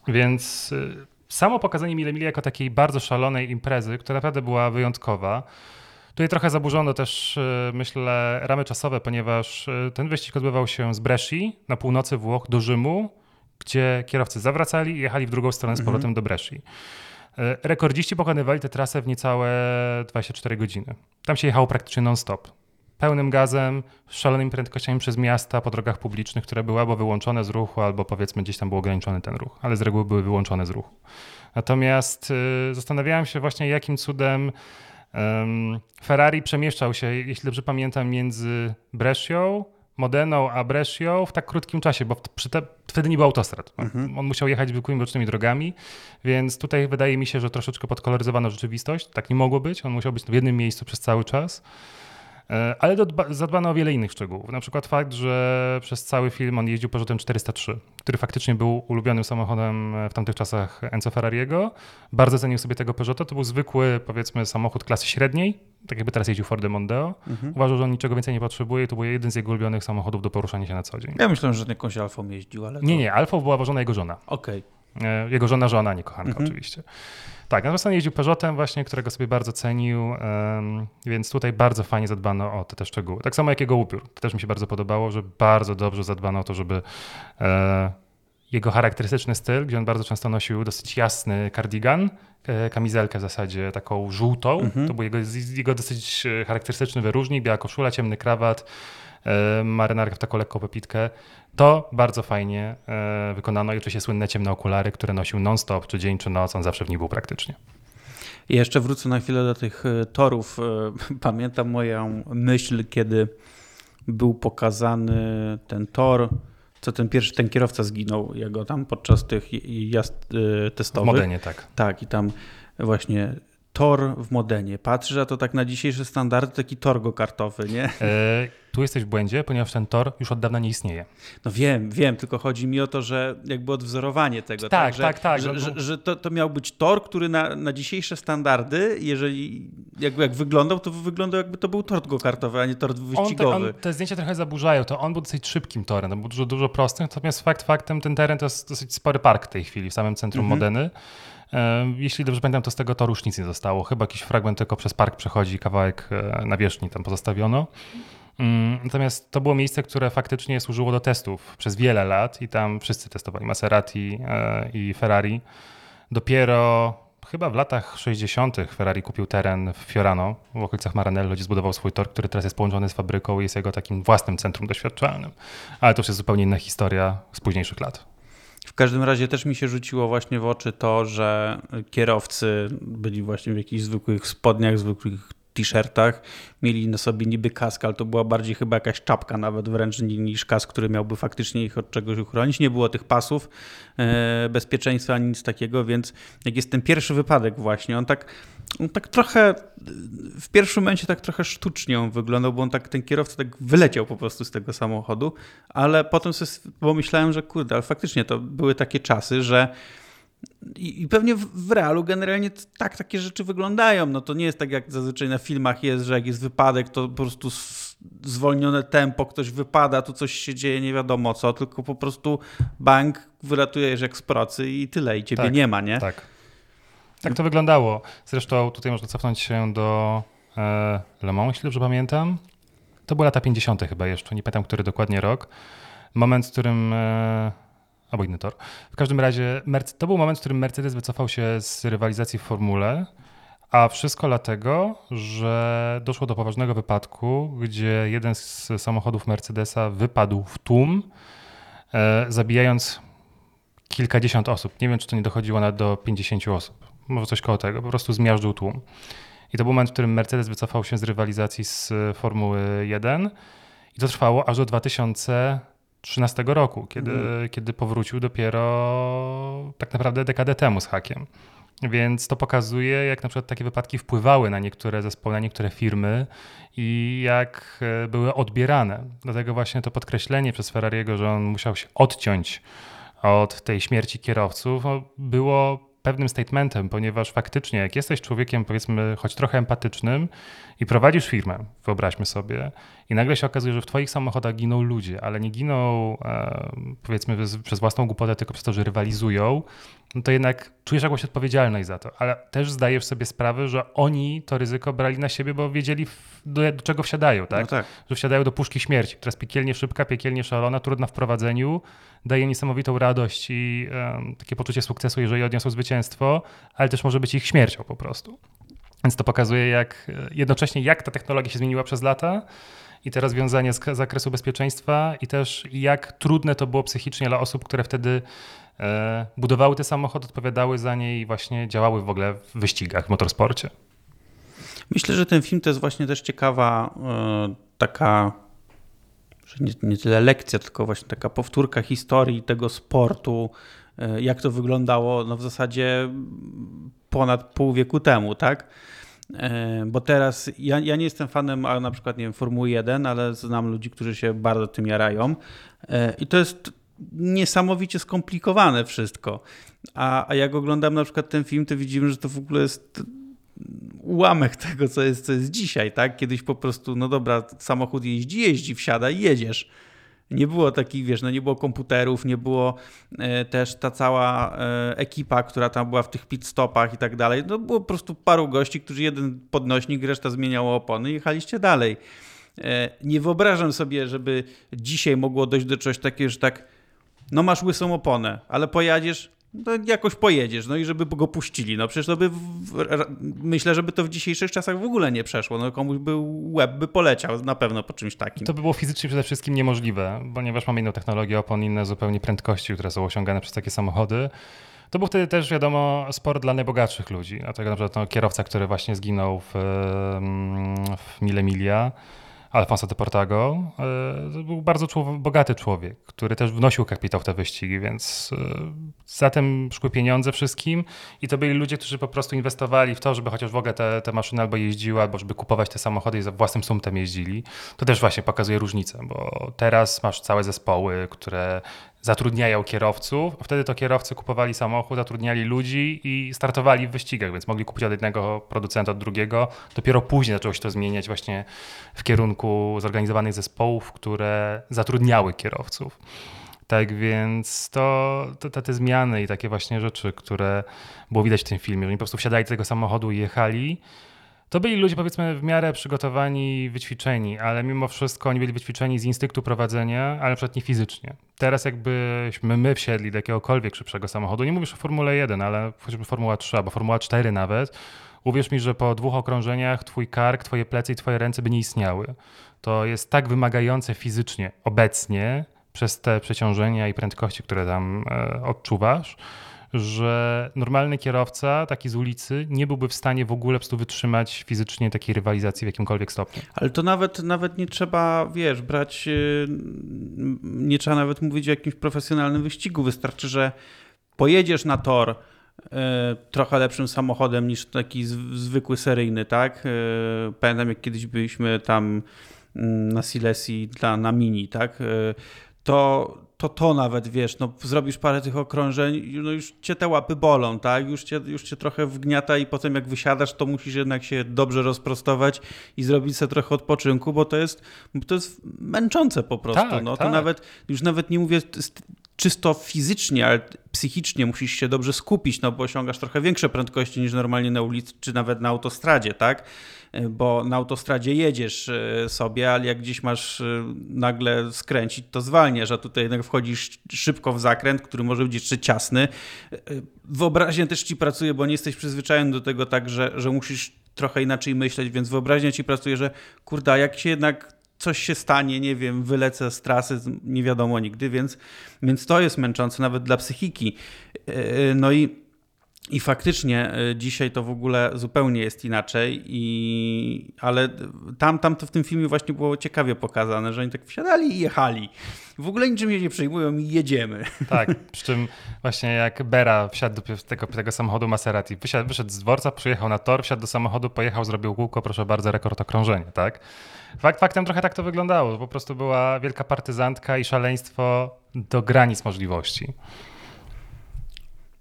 Więc e, samo pokazanie Mile Mili jako takiej bardzo szalonej imprezy, która naprawdę była wyjątkowa, Tutaj trochę zaburzono też, myślę, ramy czasowe, ponieważ ten wyścig odbywał się z Bresci na północy Włoch do Rzymu gdzie kierowcy zawracali i jechali w drugą stronę z powrotem mhm. do Bresci. Rekordziści pokonywali tę trasę w niecałe 24 godziny. Tam się jechało praktycznie non-stop. Pełnym gazem, szalonymi prędkościami przez miasta, po drogach publicznych, które były albo wyłączone z ruchu, albo powiedzmy gdzieś tam był ograniczony ten ruch, ale z reguły były wyłączone z ruchu. Natomiast y, zastanawiałem się właśnie, jakim cudem Ferrari przemieszczał się, jeśli dobrze pamiętam, między Brescią Modeną a Brescią w tak krótkim czasie, bo te, wtedy nie był autostrad. Mhm. On musiał jechać zwykłymi bocznymi drogami, więc tutaj wydaje mi się, że troszeczkę podkoloryzowano rzeczywistość. Tak nie mogło być. On musiał być w jednym miejscu przez cały czas. E, ale zadbano o wiele innych szczegółów. Na przykład fakt, że przez cały film on jeździł Peugeotem 403, który faktycznie był ulubionym samochodem w tamtych czasach Enzo Ferrariego. Bardzo cenił sobie tego Peugeota. To był zwykły, powiedzmy, samochód klasy średniej, tak jakby teraz jeździł Fordem Mondeo. Mhm. Uważał, że on niczego więcej nie potrzebuje. To był jeden z jego ulubionych samochodów do poruszania się na co dzień. Ja myślę, że jakąś Alfą jeździł, ale... To... Nie, nie, Alfą była wożona jego żona. Okej. Okay. Jego żona, żona, nie kochanka mhm. oczywiście. Tak, natomiast on jeździł Peugeotem właśnie, którego sobie bardzo cenił, więc tutaj bardzo fajnie zadbano o te, te szczegóły. Tak samo jak jego upiór. To też mi się bardzo podobało, że bardzo dobrze zadbano o to, żeby e, jego charakterystyczny styl, gdzie on bardzo często nosił dosyć jasny kardigan, e, kamizelkę w zasadzie taką żółtą. Mhm. To był jego, jego dosyć e, charakterystyczny wyróżnik, biała koszula, ciemny krawat, e, marynarka w taką lekką pepitkę. To bardzo fajnie e, wykonano i oczywiście słynne ciemne okulary, które nosił non-stop, czy dzień, czy noc, on zawsze w nich był praktycznie. I jeszcze wrócę na chwilę do tych e, torów. Pamiętam moją myśl, kiedy był pokazany ten tor, co ten pierwszy, ten kierowca zginął, jego tam podczas tych jazd testowych. W Modenie, tak. Tak, i tam właśnie tor w Modenie. Patrzysz, a to tak na dzisiejsze standardy taki tor go-kartowy, nie? E, tu jesteś w błędzie, ponieważ ten tor już od dawna nie istnieje. No wiem, wiem, tylko chodzi mi o to, że jakby odwzorowanie tego. Tak, tak, że, tak. tak że, że, że to, to miał być tor, który na, na dzisiejsze standardy, jeżeli jakby jak wyglądał, to wyglądał jakby to był tor go-kartowy, a nie tor wyścigowy. On, on, te zdjęcia trochę zaburzają, to on był dosyć szybkim torem, był dużo, dużo prostych, natomiast fakt faktem ten teren to jest dosyć spory park w tej chwili w samym centrum mhm. Modeny. Jeśli dobrze pamiętam, to z tego toru już nic nie zostało. Chyba jakiś fragment tylko przez park przechodzi, kawałek e, nawierzchni tam pozostawiono. Mm, natomiast to było miejsce, które faktycznie służyło do testów przez wiele lat i tam wszyscy testowali Maserati e, i Ferrari. Dopiero chyba w latach 60. Ferrari kupił teren w Fiorano, w okolicach Maranello, gdzie zbudował swój tor, który teraz jest połączony z fabryką i jest jego takim własnym centrum doświadczalnym. Ale to już jest zupełnie inna historia z późniejszych lat. W każdym razie też mi się rzuciło właśnie w oczy to, że kierowcy byli właśnie w jakichś zwykłych spodniach, zwykłych t-shirtach, mieli na sobie niby kask, ale to była bardziej chyba jakaś czapka nawet wręcz niż kask, który miałby faktycznie ich od czegoś uchronić. Nie było tych pasów e, bezpieczeństwa ani nic takiego, więc jak jest ten pierwszy wypadek właśnie, on tak, on tak trochę w pierwszym momencie tak trochę sztucznie on wyglądał, bo on tak, ten kierowca tak wyleciał po prostu z tego samochodu, ale potem sobie pomyślałem, że kurde, ale faktycznie to były takie czasy, że i, pewnie w, w realu generalnie tak takie rzeczy wyglądają. No to nie jest tak jak zazwyczaj na filmach jest, że jak jest wypadek, to po prostu zwolnione tempo, ktoś wypada, tu coś się dzieje, nie wiadomo co, tylko po prostu bank wylatujesz jak z procy i tyle, i ciebie tak, nie ma, nie? Tak. Tak to wyglądało. Zresztą tutaj można cofnąć się do e, Le Mans, jeśli dobrze pamiętam. To były lata 50. chyba jeszcze, nie pamiętam, który dokładnie rok. Moment, w którym e, albo inny tor. W każdym razie to był moment, w którym Mercedes wycofał się z rywalizacji w formule, a wszystko dlatego, że doszło do poważnego wypadku, gdzie jeden z samochodów Mercedesa wypadł w tłum, e, zabijając kilkadziesiąt osób. Nie wiem, czy to nie dochodziło nawet do 50 osób. Może coś koło tego. Po prostu zmiażdżył tłum. I to był moment, w którym Mercedes wycofał się z rywalizacji z Formuły 1 I to trwało aż do 2013 roku, kiedy, mm. kiedy powrócił dopiero tak naprawdę dekadę temu z hakiem. Więc to pokazuje, jak na przykład takie wypadki wpływały na niektóre zespoły, na niektóre firmy i jak e, były odbierane. Dlatego właśnie to podkreślenie przez Ferrariego, że on musiał się odciąć od tej śmierci kierowców, no, było pewnym statementem, ponieważ faktycznie, jak jesteś człowiekiem, powiedzmy, choć trochę empatycznym i prowadzisz firmę, wyobraźmy sobie, i nagle się okazuje, że w Twoich samochodach giną ludzie, ale nie giną, e, powiedzmy, przez własną głupotę, tylko przez to, że rywalizują, no to jednak czujesz jakąś odpowiedzialność za to, ale też zdajesz sobie sprawę, że oni to ryzyko brali na siebie, bo wiedzieli, do, do czego wsiadają, tak? No tak? Że wsiadają do puszki śmierci, która jest piekielnie szybka, piekielnie szalona, trudna w prowadzeniu, daje niesamowitą radość i um, takie poczucie sukcesu, jeżeli odniosą zwycięstwo, ale też może być ich śmiercią po prostu. Więc to pokazuje, jak e, jednocześnie jak ta technologia się zmieniła przez lata i te rozwiązania z zakresu bezpieczeństwa i też jak trudne to było psychicznie dla osób, które wtedy e, budowały te samochody, odpowiadały za nie i właśnie działały w ogóle w wyścigach, w motorsporcie. Myślę, że ten film to jest właśnie też ciekawa e, taka nie, nie tyle lekcja, tylko właśnie taka powtórka historii tego sportu, e, jak to wyglądało no w zasadzie ponad pół wieku temu, tak? E, bo teraz ja, ja nie jestem fanem a na przykład nie wiem, Formuły 1, ale znam ludzi, którzy się bardzo tym jarają. E, I to jest niesamowicie skomplikowane wszystko. A, a jak oglądam na przykład ten film, to widzimy, że to w ogóle jest ułamek tego, co jest, co jest dzisiaj, tak? Kiedyś po prostu, no dobra, samochód jeździ, jeździ, wsiada i jedziesz. Nie było takich, wiesz, no nie było komputerów, nie było e, też ta cała e, ekipa, która tam była w tych pit stopach i tak dalej. No było po prostu paru gości, którzy jeden podnośnik, reszta zmieniało opony i jechaliście dalej. E, nie wyobrażam sobie, żeby dzisiaj mogło dojść do czegoś takiego, że tak, no masz łysą oponę, ale pojadziesz, to jakoś pojedziesz, no i żeby go puścili. No przecież to by, w, myślę, żeby to w dzisiejszych czasach w ogóle nie przeszło. No komuś by łeb by poleciał na pewno po czymś takim. To by było fizycznie przede wszystkim niemożliwe, ponieważ mamy inną technologię opon, inne zupełnie prędkości, które są osiągane przez takie samochody. To był wtedy też, wiadomo, sport dla najbogatszych ludzi. Dlatego na przykład no, kierowca, który właśnie zginął w, w Mille Alfonso de Portago, e, to był bardzo bogaty człowiek, który też wnosił kapitał w te wyścigi, więc e, za tym szły pieniądze wszystkim i to byli ludzie, którzy po prostu inwestowali w to, żeby chociaż w ogóle te, te maszyny albo jeździły, albo żeby kupować te samochody i za własnym sumtem jeździli. To też właśnie pokazuje różnicę, bo teraz masz całe zespoły, które zatrudniają kierowców. Wtedy to kierowcy kupowali samochód, zatrudniali ludzi i startowali w wyścigach, więc mogli kupić od jednego producenta, od drugiego. Dopiero później zaczęło się to zmieniać właśnie w kierunku zorganizowanych zespołów, które zatrudniały kierowców. Tak więc to, to, te zmiany i takie właśnie rzeczy, które było widać w tym filmie, że oni po prostu wsiadali do tego samochodu i jechali, to byli ludzie powiedzmy w miarę przygotowani, wyćwiczeni, ale mimo wszystko oni byli wyćwiczeni z instynktu prowadzenia, ale na przykład nie fizycznie. Teraz jakbyśmy my wsiedli do jakiegokolwiek szybszego samochodu, nie mówisz o Formule 1, ale chociażby Formuła 3 albo Formuła 4 nawet, uwierz mi, że po dwóch okrążeniach twój kark, twoje plecy i twoje ręce by nie istniały. To jest tak wymagające fizycznie obecnie przez te przeciążenia i prędkości, które tam e, odczuwasz, że normalny kierowca, taki z ulicy, nie byłby w stanie w ogóle po prostu wytrzymać fizycznie takiej rywalizacji w jakimkolwiek stopniu. Ale to nawet, nawet nie trzeba, wiesz, brać, y, nie trzeba nawet mówić o jakimś profesjonalnym wyścigu. Wystarczy, że pojedziesz na tor y, trochę lepszym samochodem niż taki zwykły seryjny, tak? Y, pamiętam, jak kiedyś byliśmy tam mm, na Silesii dla, na Mini, tak? To, to to nawet, wiesz, no zrobisz parę tych okrążeń, no już cię te łapy bolą, tak? Już cię, już cię trochę wgniata i potem jak wysiadasz, to musisz jednak się dobrze rozprostować i zrobić sobie trochę odpoczynku, bo to jest, bo to jest męczące po prostu. Tak, no, to tak. nawet, już nawet nie mówię czysto fizycznie, ale psychicznie musisz się dobrze skupić, no bo osiągasz trochę większe prędkości niż normalnie na ulicy, czy nawet na autostradzie, tak? Bo na autostradzie jedziesz e, sobie, ale jak gdzieś masz e, nagle skręcić, to zwalniasz, a tutaj jednak wchodzisz szybko w zakręt, który może być jeszcze ciasny. E, wyobraźnia też ci pracuje, bo nie jesteś przyzwyczajony do tego tak, że, że musisz trochę inaczej myśleć, więc wyobraźnia ci pracuje, że kurde, jak się jednak coś się stanie, nie wiem, wylecę z trasy, nie wiadomo nigdy, więc, więc to jest męczące nawet dla psychiki. E, no i I faktycznie y, dzisiaj to w ogóle zupełnie jest inaczej, i, ale tam, tam to w tym filmie właśnie było ciekawie pokazane, że oni tak wsiadali i jechali. W ogóle niczym się nie przejmują i jedziemy. Tak, przy czym właśnie jak Bera wsiadł do tego, tego samochodu Maserati, wysiadł, wyszedł z dworca, przyjechał na tor, wsiadł do samochodu, pojechał, zrobił kółko, proszę bardzo, rekord okrążenia, tak? Fakt faktem trochę tak to wyglądało, po prostu była wielka partyzantka i szaleństwo do granic możliwości.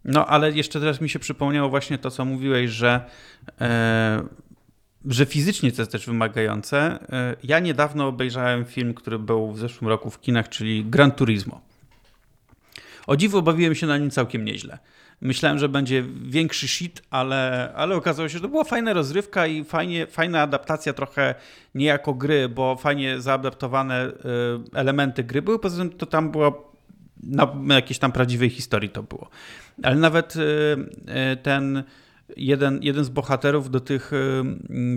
No, ale jeszcze teraz mi się przypomniało właśnie to, co mówiłeś, że, e, że fizycznie to jest też wymagające. E, ja niedawno obejrzałem film, który był w zeszłym roku w kinach, czyli Gran Turismo. O dziwo bawiłem się na nim całkiem nieźle. Myślałem, że będzie większy shit, ale, ale okazało się, że to była fajna rozrywka i fajnie, fajna adaptacja trochę nie jako gry, bo fajnie zaadaptowane e, elementy gry były. Poza tym to tam była na jakiejś tam prawdziwej historii to było. Ale nawet y, y, ten jeden, jeden z bohaterów do tych, y,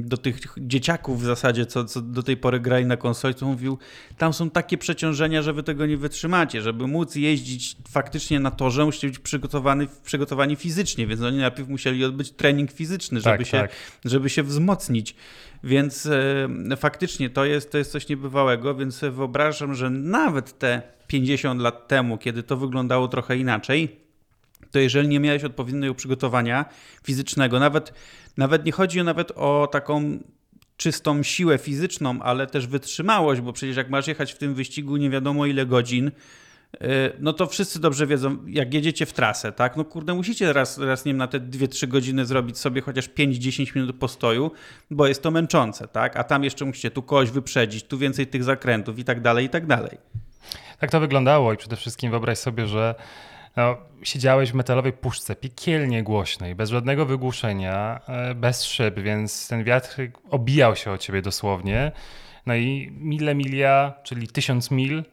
do tych dzieciaków w zasadzie, co, co do tej pory grali na konsoli, to mówił, tam są takie przeciążenia, że wy tego nie wytrzymacie. Żeby móc jeździć faktycznie na torze, musicie być przygotowany, przygotowani fizycznie, więc oni najpierw musieli odbyć trening fizyczny, żeby, tak, się, tak. żeby się wzmocnić. Więc e, faktycznie to jest, to jest coś niebywałego, więc wyobrażam, że nawet te 50 lat temu, kiedy to wyglądało trochę inaczej, to jeżeli nie miałeś odpowiedniego przygotowania fizycznego, nawet, nawet nie chodzi nawet o taką czystą siłę fizyczną, ale też wytrzymałość, bo przecież jak masz jechać w tym wyścigu nie wiadomo ile godzin, y, no to wszyscy dobrze wiedzą, jak jedziecie w trasę, tak? No kurde, musicie raz, raz nie wiem, na te 2-3 godziny zrobić sobie chociaż 5-10 minut postoju, bo jest to męczące, tak? A tam jeszcze musicie tu kogoś wyprzedzić, tu więcej tych zakrętów i tak dalej, i tak dalej. Tak to wyglądało i przede wszystkim wyobraź sobie, że no, siedziałeś w metalowej puszce, piekielnie głośnej, bez żadnego wygłuszenia, e, bez szyb, więc ten wiatr obijał się o ciebie dosłownie. No i mile milia, czyli tysiąc mil,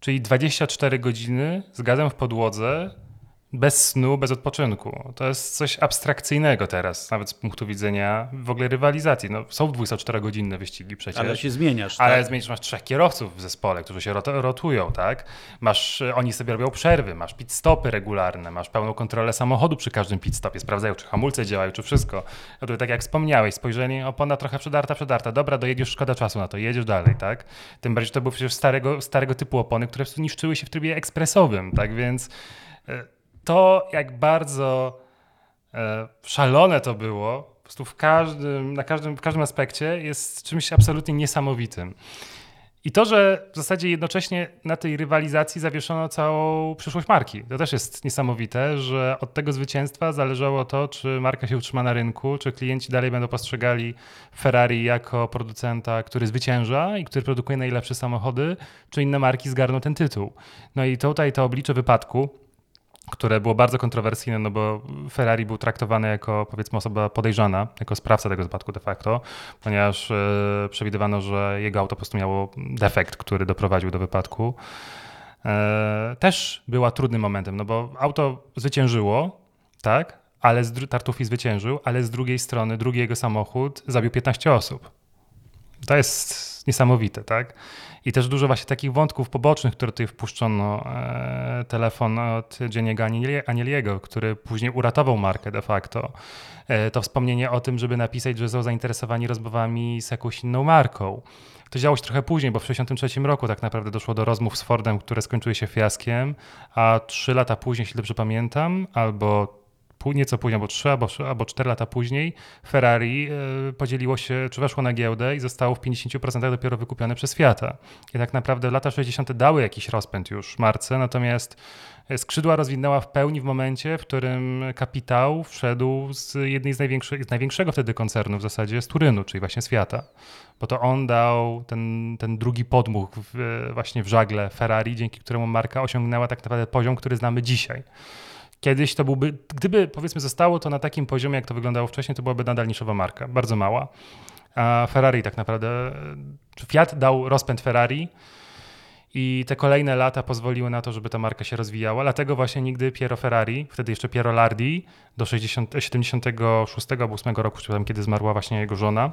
czyli 24 godziny z gazem w podłodze, bez snu, bez odpoczynku. To jest coś abstrakcyjnego teraz, nawet z punktu widzenia w ogóle rywalizacji. No, są 24-godzinne wyścigi przecież. Ale się zmieniasz. Ale tak? zmienisz, masz trzech kierowców w zespole, którzy się rot rotują, tak? Masz, e, oni sobie robią przerwy, masz pit stopy regularne, masz pełną kontrolę samochodu przy każdym pit stopie, sprawdzają, czy hamulce działają, czy wszystko. No to tak jak wspomniałeś, spojrzenie, opona trochę przedarta, przedarta, dobra, dojedziesz, szkoda czasu na to, jedziesz dalej, tak? Tym bardziej, że to były przecież starego, starego typu opony, które niszczyły się w trybie ekspresowym, tak? Więc e, to, jak bardzo e, szalone to było, po prostu w każdym, na każdym, w każdym aspekcie jest czymś absolutnie niesamowitym. I to, że w zasadzie jednocześnie na tej rywalizacji zawieszono całą przyszłość marki. To też jest niesamowite, że od tego zwycięstwa zależało to, czy marka się utrzyma na rynku, czy klienci dalej będą postrzegali Ferrari jako producenta, który zwycięża i który produkuje najlepsze samochody, czy inne marki zgarną ten tytuł. No i tutaj to oblicze wypadku, które było bardzo kontrowersyjne, no bo Ferrari był traktowany jako powiedzmy osoba podejrzana, jako sprawca tego wypadku de facto, ponieważ e, przewidywano, że jego auto po prostu miało defekt, który doprowadził do wypadku. E, też była trudnym momentem, no bo auto zwyciężyło, tak, ale z, Tartufi zwyciężył, ale z drugiej strony drugi jego samochód zabił 15 osób. To jest niesamowite, tak? I też dużo właśnie takich wątków pobocznych, które tutaj wpuszczono. E, telefon od Jenniego Anieliego, który później uratował markę de facto. E, to wspomnienie o tym, żeby napisać, że są zainteresowani rozmowami z jakąś inną marką. To działo się trochę później, bo w 1963 roku tak naprawdę doszło do rozmów z Fordem, które skończyły się fiaskiem, a trzy lata później, jeśli dobrze pamiętam, albo nieco później, albo trzy, albo, albo cztery lata później, Ferrari e, podzieliło się, czy weszło na giełdę i zostało w 50% dopiero wykupione przez Fiata. I tak naprawdę lata 60. dały jakiś rozpęd już marce, natomiast skrzydła rozwinęła w pełni w momencie, w którym kapitał wszedł z jednej z największych, z największego wtedy koncernu w zasadzie, z Turynu, czyli właśnie z Fiata. Bo to on dał ten, ten drugi podmuch w, właśnie w żagle Ferrari, dzięki któremu marka osiągnęła tak naprawdę poziom, który znamy dzisiaj. Kiedyś to byłby, gdyby powiedzmy zostało to na takim poziomie, jak to wyglądało wcześniej, to byłaby nadal niszowa marka, bardzo mała. A Ferrari tak naprawdę, Fiat dał rozpęd Ferrari i te kolejne lata pozwoliły na to, żeby ta marka się rozwijała. Dlatego właśnie nigdy Piero Ferrari, wtedy jeszcze Piero Lardi, do 60, 76 albo 8 roku, kiedy zmarła właśnie jego żona,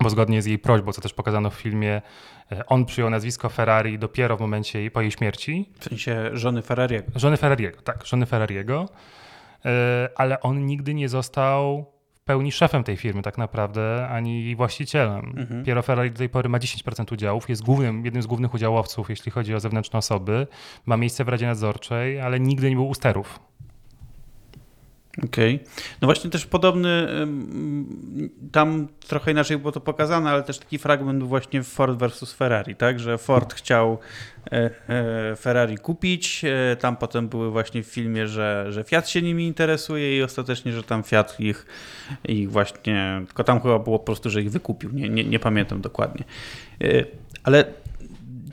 bo zgodnie z jej prośbą, co też pokazano w filmie, e, on przyjął nazwisko Ferrari dopiero w momencie jej, po jej śmierci. W sensie żony Ferrariego. Żony Ferrariego, tak, żony Ferrariego. ale on nigdy nie został w pełni szefem tej firmy tak naprawdę, ani jej właścicielem. Mhm. Piero Ferrari do tej pory ma 10% udziałów, jest głównym, jednym z głównych udziałowców, jeśli chodzi o zewnętrzne osoby, ma miejsce w Radzie Nadzorczej, ale nigdy nie był u sterów. Okej. Okay. No właśnie też podobny, tam trochę inaczej było to pokazane, ale też taki fragment właśnie Ford versus Ferrari, tak, że Ford chciał e, e, Ferrari kupić, e, tam potem były właśnie w filmie, że, że Fiat się nimi interesuje i ostatecznie, że tam Fiat ich, ich właśnie, tylko tam chyba było po prostu, że ich wykupił, nie, nie, nie pamiętam dokładnie. Ale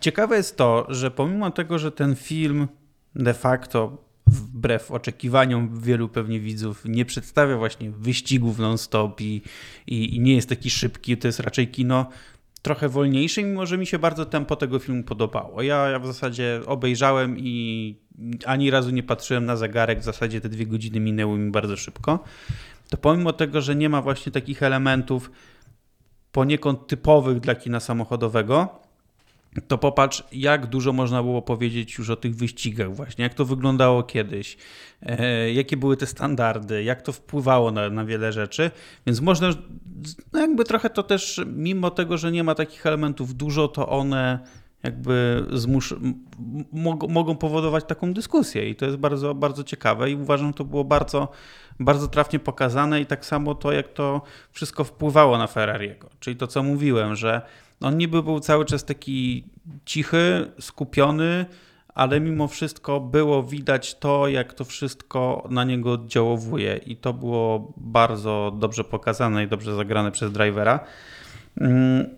ciekawe jest to, że pomimo tego, że ten film de facto wbrew oczekiwaniom wielu pewnie widzów, nie przedstawia właśnie wyścigów non-stop i, i, i, nie jest taki szybki. To jest raczej kino trochę wolniejsze, mimo że mi się bardzo tempo tego filmu podobało. Ja, ja w zasadzie obejrzałem i ani razu nie patrzyłem na zegarek, w zasadzie te dwie godziny minęły mi bardzo szybko. To pomimo tego, że nie ma właśnie takich elementów poniekąd typowych dla kina samochodowego, to popatrz, jak dużo można było powiedzieć już o tych wyścigach, właśnie, jak to wyglądało kiedyś, e, jakie były te standardy, jak to wpływało na, na wiele rzeczy. Więc można, no jakby trochę to też, mimo tego, że nie ma takich elementów dużo, to one jakby zmusz... mogą, powodować taką dyskusję i to jest bardzo, bardzo ciekawe i uważam, że to było bardzo, bardzo trafnie pokazane i tak samo to, jak to wszystko wpływało na Ferrariego. Czyli to, co mówiłem, że on niby był cały czas taki cichy, skupiony, ale mimo wszystko było widać to, jak to wszystko na niego oddziałowuje i to było bardzo dobrze pokazane i dobrze zagrane przez drivera. Mm,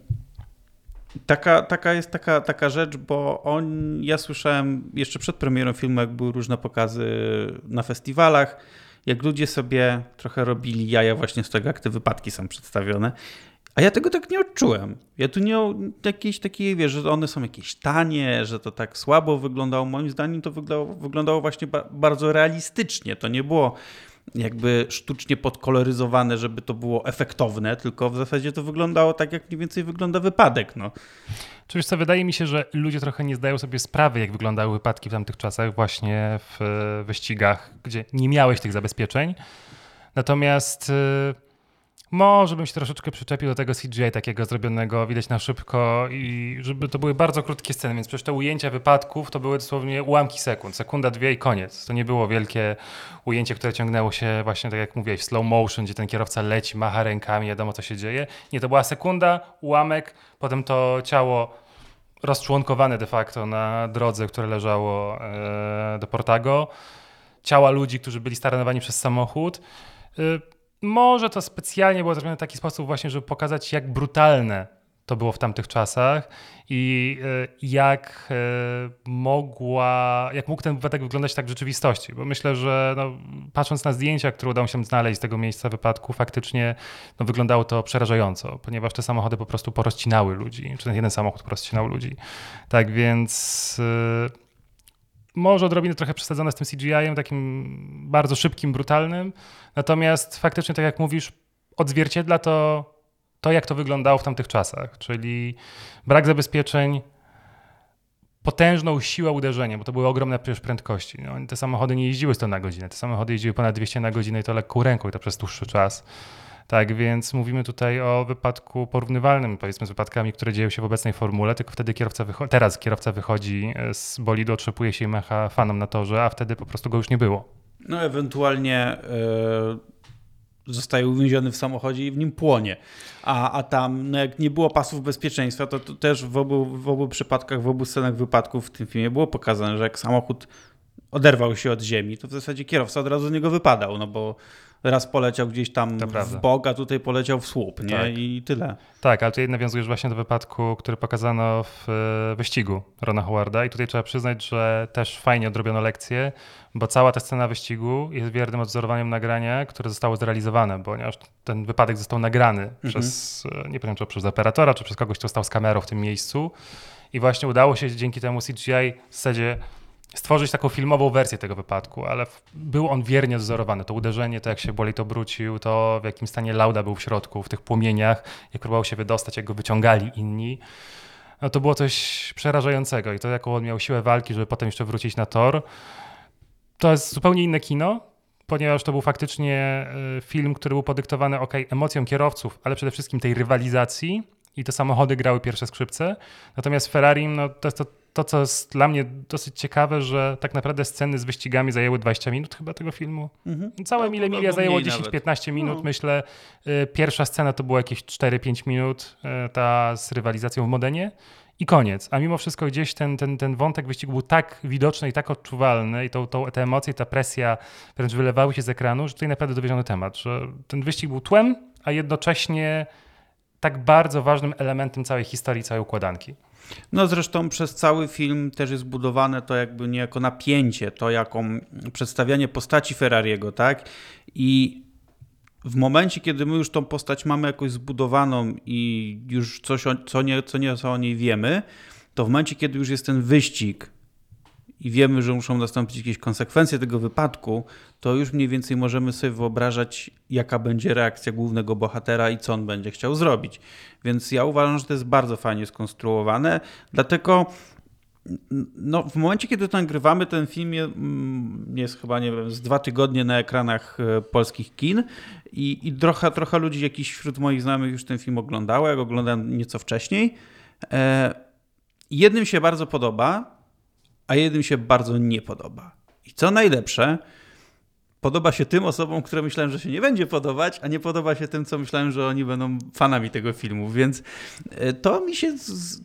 taka, taka jest taka, taka rzecz, bo on, ja słyszałem jeszcze przed premierą filmu, jak były różne pokazy na festiwalach, jak ludzie sobie trochę robili jaja właśnie z tego, jak te wypadki są przedstawione. A ja tego tak nie odczułem. Ja tu nie jakieś takie, wiesz, że one są jakieś tanie, że to tak słabo wyglądało. Moim zdaniem to wyglądało, wyglądało właśnie ba bardzo realistycznie. To nie było jakby sztucznie podkoloryzowane, żeby to było efektowne, tylko w zasadzie to wyglądało tak, jak mniej więcej wygląda wypadek. No. Wiesz co, wydaje mi się, że ludzie trochę nie zdają sobie sprawy, jak wyglądały wypadki w tamtych czasach właśnie w wyścigach, gdzie nie miałeś tych zabezpieczeń. Natomiast... Może bym się troszeczkę przyczepił do tego CGI takiego zrobionego, widać na szybko i żeby to były bardzo krótkie sceny, więc przecież te ujęcia wypadków to były dosłownie ułamki sekund, sekunda, dwie i koniec. To nie było wielkie ujęcie, które ciągnęło się właśnie tak jak mówiłeś, slow motion, gdzie ten kierowca leci, macha rękami, wiadomo co się dzieje. Nie, to była sekunda, ułamek, potem to ciało rozczłonkowane de facto na drodze, które leżało e, do Portago. Ciała ludzi, którzy byli staranowani przez samochód. Może to specjalnie było zrobione w taki sposób właśnie, żeby pokazać, jak brutalne to było w tamtych czasach i e, jak e, mogła, jak mógł ten wypadek wyglądać tak w rzeczywistości. Bo myślę, że no, patrząc na zdjęcia, które udało się znaleźć z tego miejsca wypadku, faktycznie no, wyglądało to przerażająco, ponieważ te samochody po prostu porozcinały ludzi, czy ten jeden samochód porozcinał ludzi. Tak więc e, może odrobinę trochę przesadzone z tym CGI-em, takim bardzo szybkim, brutalnym. Natomiast faktycznie, tak jak mówisz, odzwierciedla to, to jak to wyglądało w tamtych czasach, czyli brak zabezpieczeń, potężną siłę uderzenia, bo to były ogromne przecież prędkości. No, te samochody nie jeździły 100 na godzinę, te samochody jeździły ponad 200 na godzinę i to lekką ręką i to przez dłuższy czas. Tak więc mówimy tutaj o wypadku porównywalnym, powiedzmy, z wypadkami, które dzieją się w obecnej formule, tylko wtedy kierowca wychodzi, teraz kierowca wychodzi z bolidu, otrzepuje się i mecha fanom na torze, a wtedy po prostu go już nie było. No ewentualnie yy, zostaje uwięziony w samochodzie i w nim płonie. A, a tam, no jak nie było pasów bezpieczeństwa, to, to też w obu, w obu przypadkach, w obu scenach wypadków w tym filmie było pokazane, że jak samochód oderwał się od ziemi, to w zasadzie kierowca od razu z niego wypadał, no bo raz poleciał gdzieś tam w bok, a tutaj poleciał w słup, nie? Tak. I tyle. Tak, ale tutaj nawiązujesz właśnie do wypadku, który pokazano w e, wyścigu Rona Howarda i tutaj trzeba przyznać, że też fajnie odrobiono lekcję, bo cała ta scena wyścigu jest wiernym odzorowaniem nagrania, które zostało zrealizowane, ponieważ ten wypadek został nagrany mhm. przez, e, nie pamiętam czy przez operatora, czy przez kogoś, kto stał z kamerą w tym miejscu i właśnie udało się dzięki temu CGI w zasadzie stworzyć taką filmową wersję tego wypadku, ale był on wiernie wzorowany. To uderzenie, to jak się bolid obrócił, to w jakim stanie Lauda był w środku, w tych płomieniach, jak próbował się wydostać, jak go wyciągali inni. No to było coś przerażającego i to jaką on miał siłę walki, żeby potem jeszcze wrócić na tor. To jest zupełnie inne kino, ponieważ to był faktycznie y, film, który był podyktowany ok, emocją kierowców, ale przede wszystkim tej rywalizacji i te samochody grały pierwsze skrzypce. Natomiast Ferrari, no to jest to, to, co jest dla mnie dosyć ciekawe, że tak naprawdę sceny z wyścigami zajęły 20 minut chyba tego filmu. Mhm. Całe Mile Milia zajęło 10-15 minut, no. myślę. Y, pierwsza scena to było jakieś 4-5 minut, y, ta z rywalizacją w Modenie i koniec. A mimo wszystko gdzieś ten, ten, ten wątek wyścigu był tak widoczny i tak odczuwalny i to, to, te emocje, ta presja wręcz wylewały się z ekranu, że tutaj naprawdę dowiedziony temat, że ten wyścig był tłem, a jednocześnie tak bardzo ważnym elementem całej historii, całej układanki. No zresztą przez cały film też jest budowane to jakby niejako napięcie, to jaką przedstawianie postaci Ferrariego, tak? I w momencie, kiedy my już tą postać mamy jakoś zbudowaną i już coś co, nie, co nieco o niej wiemy, to w momencie, kiedy już jest ten wyścig i wiemy, że muszą nastąpić jakieś konsekwencje tego wypadku, to już mniej więcej możemy sobie wyobrażać, jaka będzie reakcja głównego bohatera i co on będzie chciał zrobić. Więc ja uważam, że to jest bardzo fajnie skonstruowane, dlatego no, w momencie, kiedy to nagrywamy, ten film mm, jest chyba, nie wiem, z dwa tygodnie na ekranach e, polskich kin i, i trochę, trochę ludzi, jakiś wśród moich znajomych już ten film oglądało, jak oglądałem nieco wcześniej. E, jednym się bardzo podoba, a jednym się bardzo nie podoba. I co najlepsze, podoba się tym osobom, które myślałem, że się nie będzie podobać, a nie podoba się tym, co myślałem, że oni będą fanami tego filmu. Więc e, to mi się,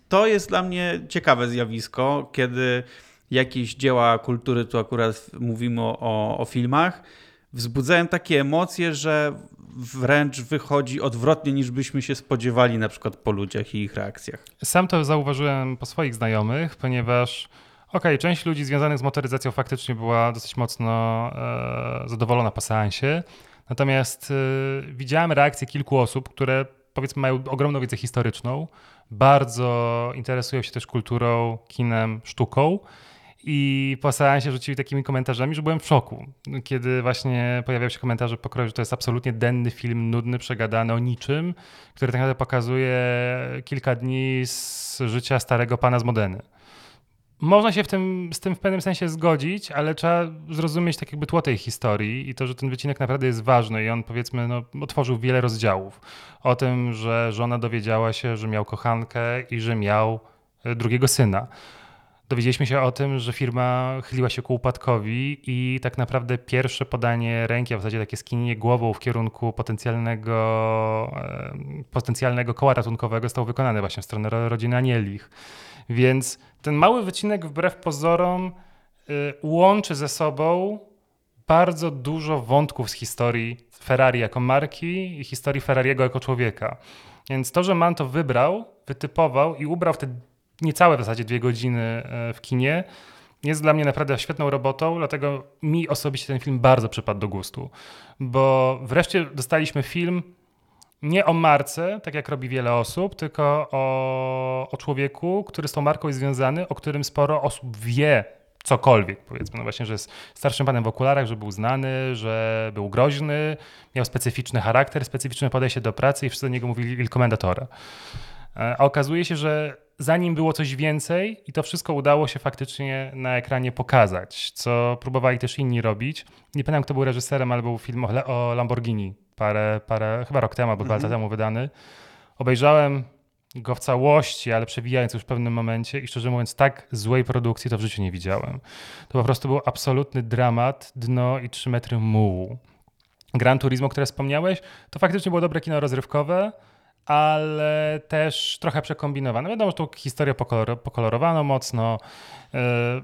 to jest dla mnie ciekawe zjawisko, kiedy jakieś dzieła kultury, tu akurat mówimy o, o filmach, wzbudzają takie emocje, że wręcz wychodzi odwrotnie niż byśmy się spodziewali na przykład po ludziach i ich reakcjach. Sam to zauważyłem po swoich znajomych, ponieważ okay, część ludzi związanych z motoryzacją faktycznie była dosyć mocno e, zadowolona po seansie. Natomiast e, widziałem reakcje kilku osób, które powiedzmy mają ogromną wiedzę historyczną, bardzo interesują się też kulturą, kinem, sztuką. I po seansie rzucili takimi komentarzami, że byłem w szoku, kiedy właśnie pojawiały się komentarze pokroju, że to jest absolutnie denny film, nudny, przegadany o niczym, który tak naprawdę pokazuje kilka dni z życia starego pana z Modeny można się w tym, z tym w pewnym sensie zgodzić, ale trzeba zrozumieć tak jakby tło tej historii i to, że ten wycinek naprawdę jest ważny i on powiedzmy no, otworzył wiele rozdziałów. O tym, że żona dowiedziała się, że miał kochankę i że miał e, drugiego syna. Dowiedzieliśmy się o tym, że firma chyliła się ku upadkowi i tak naprawdę pierwsze podanie ręki, a w zasadzie takie skinienie głową w kierunku potencjalnego, e, potencjalnego koła ratunkowego zostało wykonane właśnie w stronę rodziny Anielich. Więc ten mały wycinek wbrew pozorom y, łączy ze sobą bardzo dużo wątków z historii Ferrari jako marki i historii Ferrariego jako człowieka. Więc to, że man to wybrał, wytypował i ubrał te niecałe w zasadzie dwie godziny y, w kinie, jest dla mnie naprawdę świetną robotą, dlatego mi osobiście ten film bardzo przypadł do gustu, bo wreszcie dostaliśmy film nie o marce, tak jak robi wiele osób, tylko o, o człowieku, który z tą marką jest związany, o którym sporo osób wie cokolwiek, powiedzmy. No właśnie, że jest starszym panem w okularach, że był znany, że był groźny, miał specyficzny charakter, specyficzne podejście do pracy i wszyscy do niego mówili il commendatore. A okazuje się, że za nim było coś więcej i to wszystko udało się faktycznie na ekranie pokazać, co próbowali też inni robić. Nie pamiętam, kto był reżyserem, ale był film o Lamborghini parę, parę chyba rok temu albo dwa lata mhm. temu wydany. Obejrzałem go w całości, ale przewijając już w pewnym momencie i szczerze mówiąc tak złej produkcji to w życiu nie widziałem. To po prostu był absolutny dramat, dno i trzy metry mułu. Gran Turismo, które wspomniałeś, to faktycznie było dobre kino rozrywkowe, ale też trochę przekombinowane. Wiadomo, że tą historię pokolor pokolorowano mocno. E,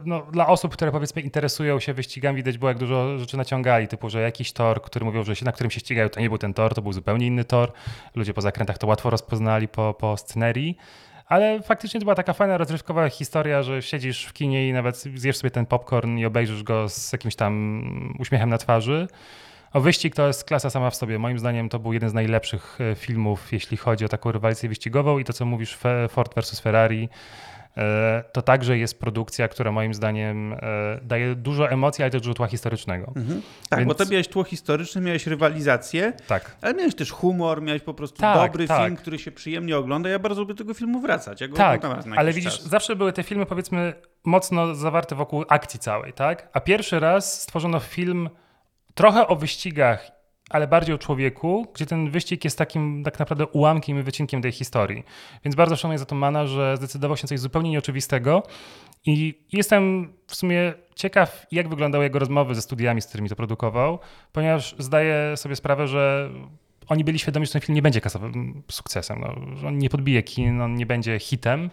no, dla osób, które powiedzmy interesują się wyścigami, widać było, jak dużo rzeczy naciągali, typu, że jakiś tor, który mówią, że się, na którym się ścigają, to nie był ten tor, to był zupełnie inny tor. Ludzie po zakrętach to łatwo rozpoznali po, po scenerii. Ale faktycznie to była taka fajna, rozrywkowa historia, że siedzisz w kinie i nawet zjesz sobie ten popcorn i obejrzysz go z jakimś tam uśmiechem na twarzy. O wyścig to jest klasa sama w sobie. Moim zdaniem to był jeden z najlepszych e, filmów, jeśli chodzi o taką rywalizację wyścigową i to, co mówisz, Ford versus Ferrari. E, to także jest produkcja, która moim zdaniem e, daje dużo emocji, ale też dużo tła historycznego. Mhm. Tak, Więc... bo to miałeś tło historyczne, miałeś rywalizację, tak. ale miałeś też humor, miałeś po prostu tak, dobry tak. film, który się przyjemnie ogląda. Ja bardzo lubię do tego filmu wracać. Ja tak, ale widzisz, czas. zawsze były te filmy powiedzmy mocno zawarte wokół akcji całej, tak? A pierwszy raz stworzono film trochę o wyścigach, ale bardziej o człowieku, gdzie ten wyścig jest takim tak naprawdę ułamkiem i wycinkiem tej historii. Więc bardzo szanuję za to Mana, że zdecydował się coś zupełnie nieoczywistego i jestem w sumie ciekaw, jak wyglądały jego rozmowy ze studiami, z którymi to produkował, ponieważ zdaję sobie sprawę, że oni byli świadomi, że ten film nie będzie kasowym sukcesem, no, on nie podbije kin, on nie będzie hitem,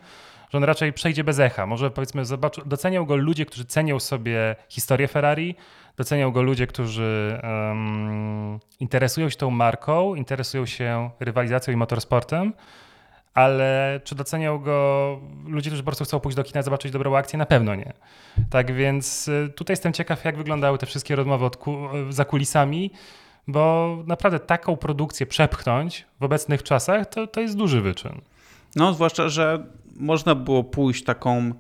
że on raczej przejdzie bez echa. Może powiedzmy, zobacz, doceniał go ludzie, którzy cenią sobie historię Ferrari, doceniał go ludzie, którzy um, interesują się tą marką, interesują się rywalizacją i motorsportem, ale czy doceniał go ludzie, którzy po prostu chcą pójść do kina, zobaczyć dobrą akcję? Na pewno nie. Tak więc y, tutaj jestem ciekaw, jak wyglądały te wszystkie rozmowy od ku, za kulisami, bo naprawdę taką produkcję przepchnąć w obecnych czasach to, to jest duży wyczyn. No, zwłaszcza, że można było pójść taką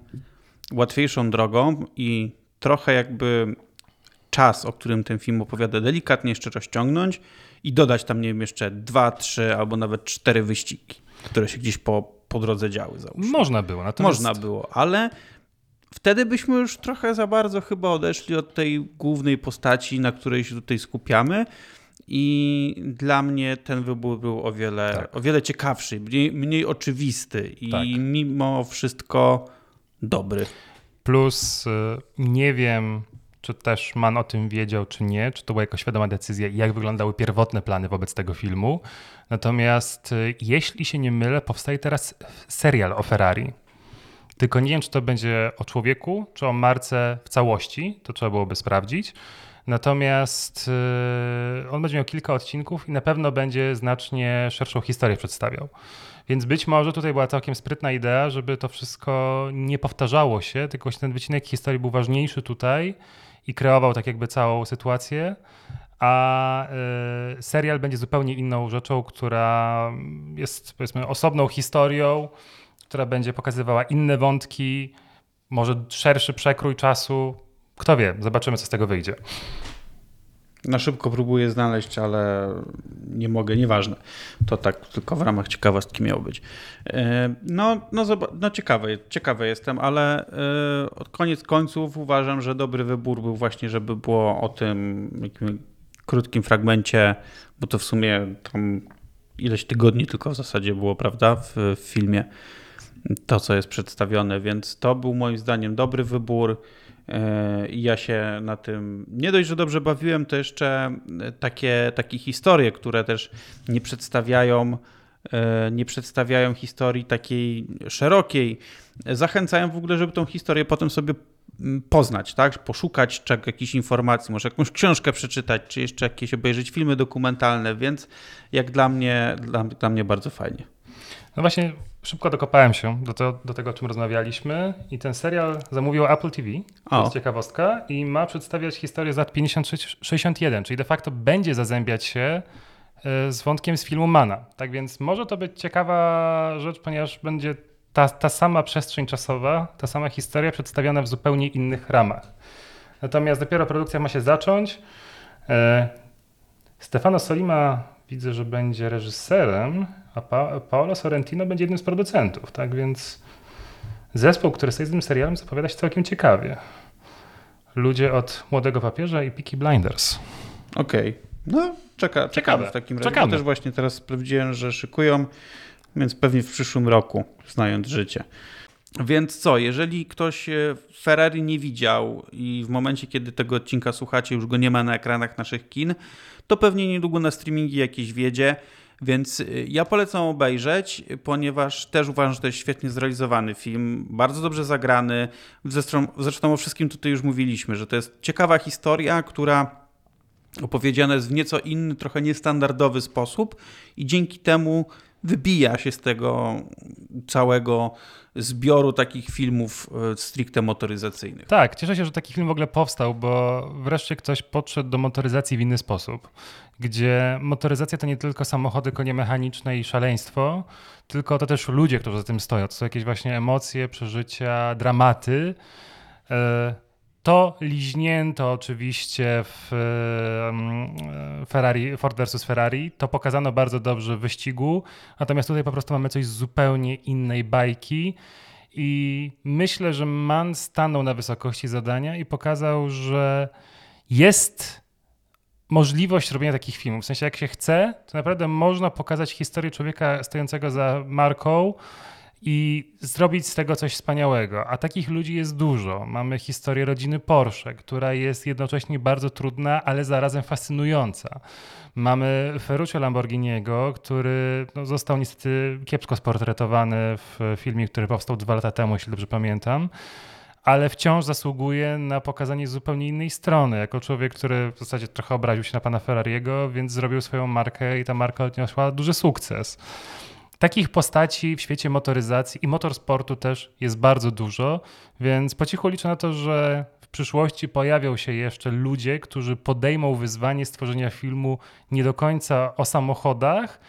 łatwiejszą drogą i trochę jakby czas, o którym ten film opowiada, delikatnie jeszcze rozciągnąć i dodać tam, nie wiem, jeszcze dwa, trzy albo nawet cztery wyścigi, które się gdzieś po, po drodze działy. Załóżmy. Można było. Natomiast... Można było, ale wtedy byśmy już trochę za bardzo chyba odeszli od tej głównej postaci, na której się tutaj skupiamy. I dla mnie ten wybór był o wiele, tak. o wiele ciekawszy, mniej, mniej oczywisty i tak. mimo wszystko dobry. Plus y, nie wiem, czy też Man o tym wiedział, czy nie, czy to była jako świadoma decyzja i jak wyglądały pierwotne plany wobec tego filmu. Natomiast y, jeśli się nie mylę, powstaje teraz serial o Ferrari. Tylko nie wiem, czy to będzie o człowieku, czy o marce w całości. To trzeba byłoby sprawdzić. Natomiast y, on będzie miał kilka odcinków i na pewno będzie znacznie szerszą historię przedstawiał. Więc być może tutaj była całkiem sprytna idea, żeby to wszystko nie powtarzało się, tylko ten wycinek historii był ważniejszy tutaj i kreował tak jakby całą sytuację, a y, serial będzie zupełnie inną rzeczą, która jest powiedzmy osobną historią, która będzie pokazywała inne wątki, może szerszy przekrój czasu. Kto wie, zobaczymy, co z tego wyjdzie. Na szybko próbuję znaleźć, ale nie mogę, nieważne. To tak tylko w ramach ciekawostki miało być. E, no, no, no ciekawe, ciekawe jestem, ale e, od koniec końców uważam, że dobry wybór był właśnie, żeby było o tym jakim krótkim fragmencie, bo to w sumie tam ileś tygodni tylko w zasadzie było, prawda, w, w filmie to, co jest przedstawione, więc to był moim zdaniem dobry wybór. E, I ja się na tym nie dość, że dobrze bawiłem, to jeszcze takie, takie historie, które też nie przedstawiają, e, nie przedstawiają historii takiej szerokiej. Zachęcają w ogóle, żeby tą historię potem sobie mm, poznać, tak? poszukać czego, jakichś informacji, może jakąś książkę przeczytać, czy jeszcze jakieś obejrzeć filmy dokumentalne, więc jak dla mnie, dla, dla mnie bardzo fajnie. No właśnie, szybko dokopałem się do, to, do tego, o czym rozmawialiśmy i ten serial zamówił Apple TV, to o. jest ciekawostka, i ma przedstawiać historię z lat 50-61, czyli de facto będzie zazębiać się e, z wątkiem z filmu Mana. Tak więc może to być ciekawa rzecz, ponieważ będzie ta, ta sama przestrzeń czasowa, ta sama historia przedstawiona w zupełnie innych ramach. Natomiast dopiero produkcja ma się zacząć. E, Stefano Solima widzę, że będzie reżyserem a pa Paolo Sorrentino będzie jednym z producentów, tak więc zespół, który stoi z tym serialem zapowiada się całkiem ciekawie. Ludzie od Młodego Papieża i Peaky Blinders. Okej, okay. no czeka, czekamy w takim razie. Czekamy. też właśnie teraz sprawdziłem, że szykują, więc pewnie w przyszłym roku, znając życie. Więc co, jeżeli ktoś e, Ferrari nie widział i w momencie, kiedy tego odcinka słuchacie, już go nie ma na ekranach naszych kin, to pewnie niedługo na streamingi jakieś wiedzie. Więc y, ja polecam obejrzeć, ponieważ też uważam, że to jest świetnie zrealizowany film, bardzo dobrze zagrany. Zresztą, zresztą o wszystkim tutaj już mówiliśmy, że to jest ciekawa historia, która opowiedziana jest w nieco inny, trochę niestandardowy sposób i dzięki temu wybija się z tego całego zbioru takich filmów e, stricte motoryzacyjnych. Tak, cieszę się, że taki film w ogóle powstał, bo wreszcie ktoś podszedł do motoryzacji w inny sposób, gdzie motoryzacja to nie tylko samochody, konie mechaniczne i szaleństwo, tylko to też ludzie, którzy za tym stoją. To są jakieś właśnie emocje, przeżycia, dramaty. To liźnięto oczywiście w Ferrari, Ford versus Ferrari. To pokazano bardzo dobrze w wyścigu. Natomiast tutaj po prostu mamy coś zupełnie innej bajki. I myślę, że Mann stanął na wysokości zadania i pokazał, że jest możliwość robienia takich filmów. W sensie, jak się chce, to naprawdę można pokazać historię człowieka stojącego za marką i zrobić z tego coś wspaniałego. A takich ludzi jest dużo. Mamy historię rodziny Porsche, która jest jednocześnie bardzo trudna, ale zarazem fascynująca. Mamy Ferruccio Lamborghiniego, który no, został niestety kiepsko sportretowany w filmie, który powstał dwa lata temu, jeśli dobrze pamiętam ale wciąż zasługuje na pokazanie zupełnie innej strony. Jako człowiek, który w zasadzie trochę obraził się na pana Ferrariego, więc zrobił swoją markę i ta marka odniosła duży sukces. Takich postaci w świecie motoryzacji i motorsportu też jest bardzo dużo, więc po cichu liczę na to, że w przyszłości pojawią się jeszcze ludzie, którzy podejmą wyzwanie stworzenia filmu nie do końca o samochodach,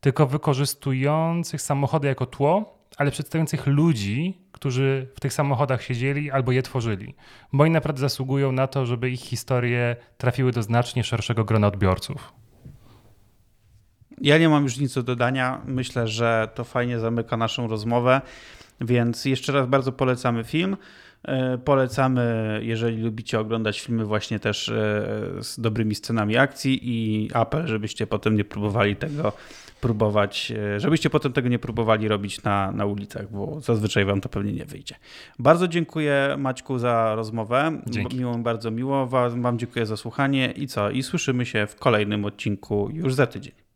tylko wykorzystujących samochody jako tło, ale przedstawiających ludzi, którzy w tych samochodach siedzieli albo je tworzyli. Bo oni naprawdę zasługują na to, żeby ich historie trafiły do znacznie szerszego grona odbiorców. Ja nie mam już nic do dodania. Myślę, że to fajnie zamyka naszą rozmowę, więc jeszcze raz bardzo polecamy film. E, polecamy, jeżeli lubicie oglądać filmy właśnie też e, z dobrymi scenami akcji i apel, żebyście potem nie próbowali tego próbować, e, żebyście potem tego nie próbowali robić na, na ulicach, bo zazwyczaj wam to pewnie nie wyjdzie. Bardzo dziękuję Maćku za rozmowę. Dzięki. Miło, bardzo miło. Wam, wam dziękuję za słuchanie i co? I słyszymy się w kolejnym odcinku już za tydzień.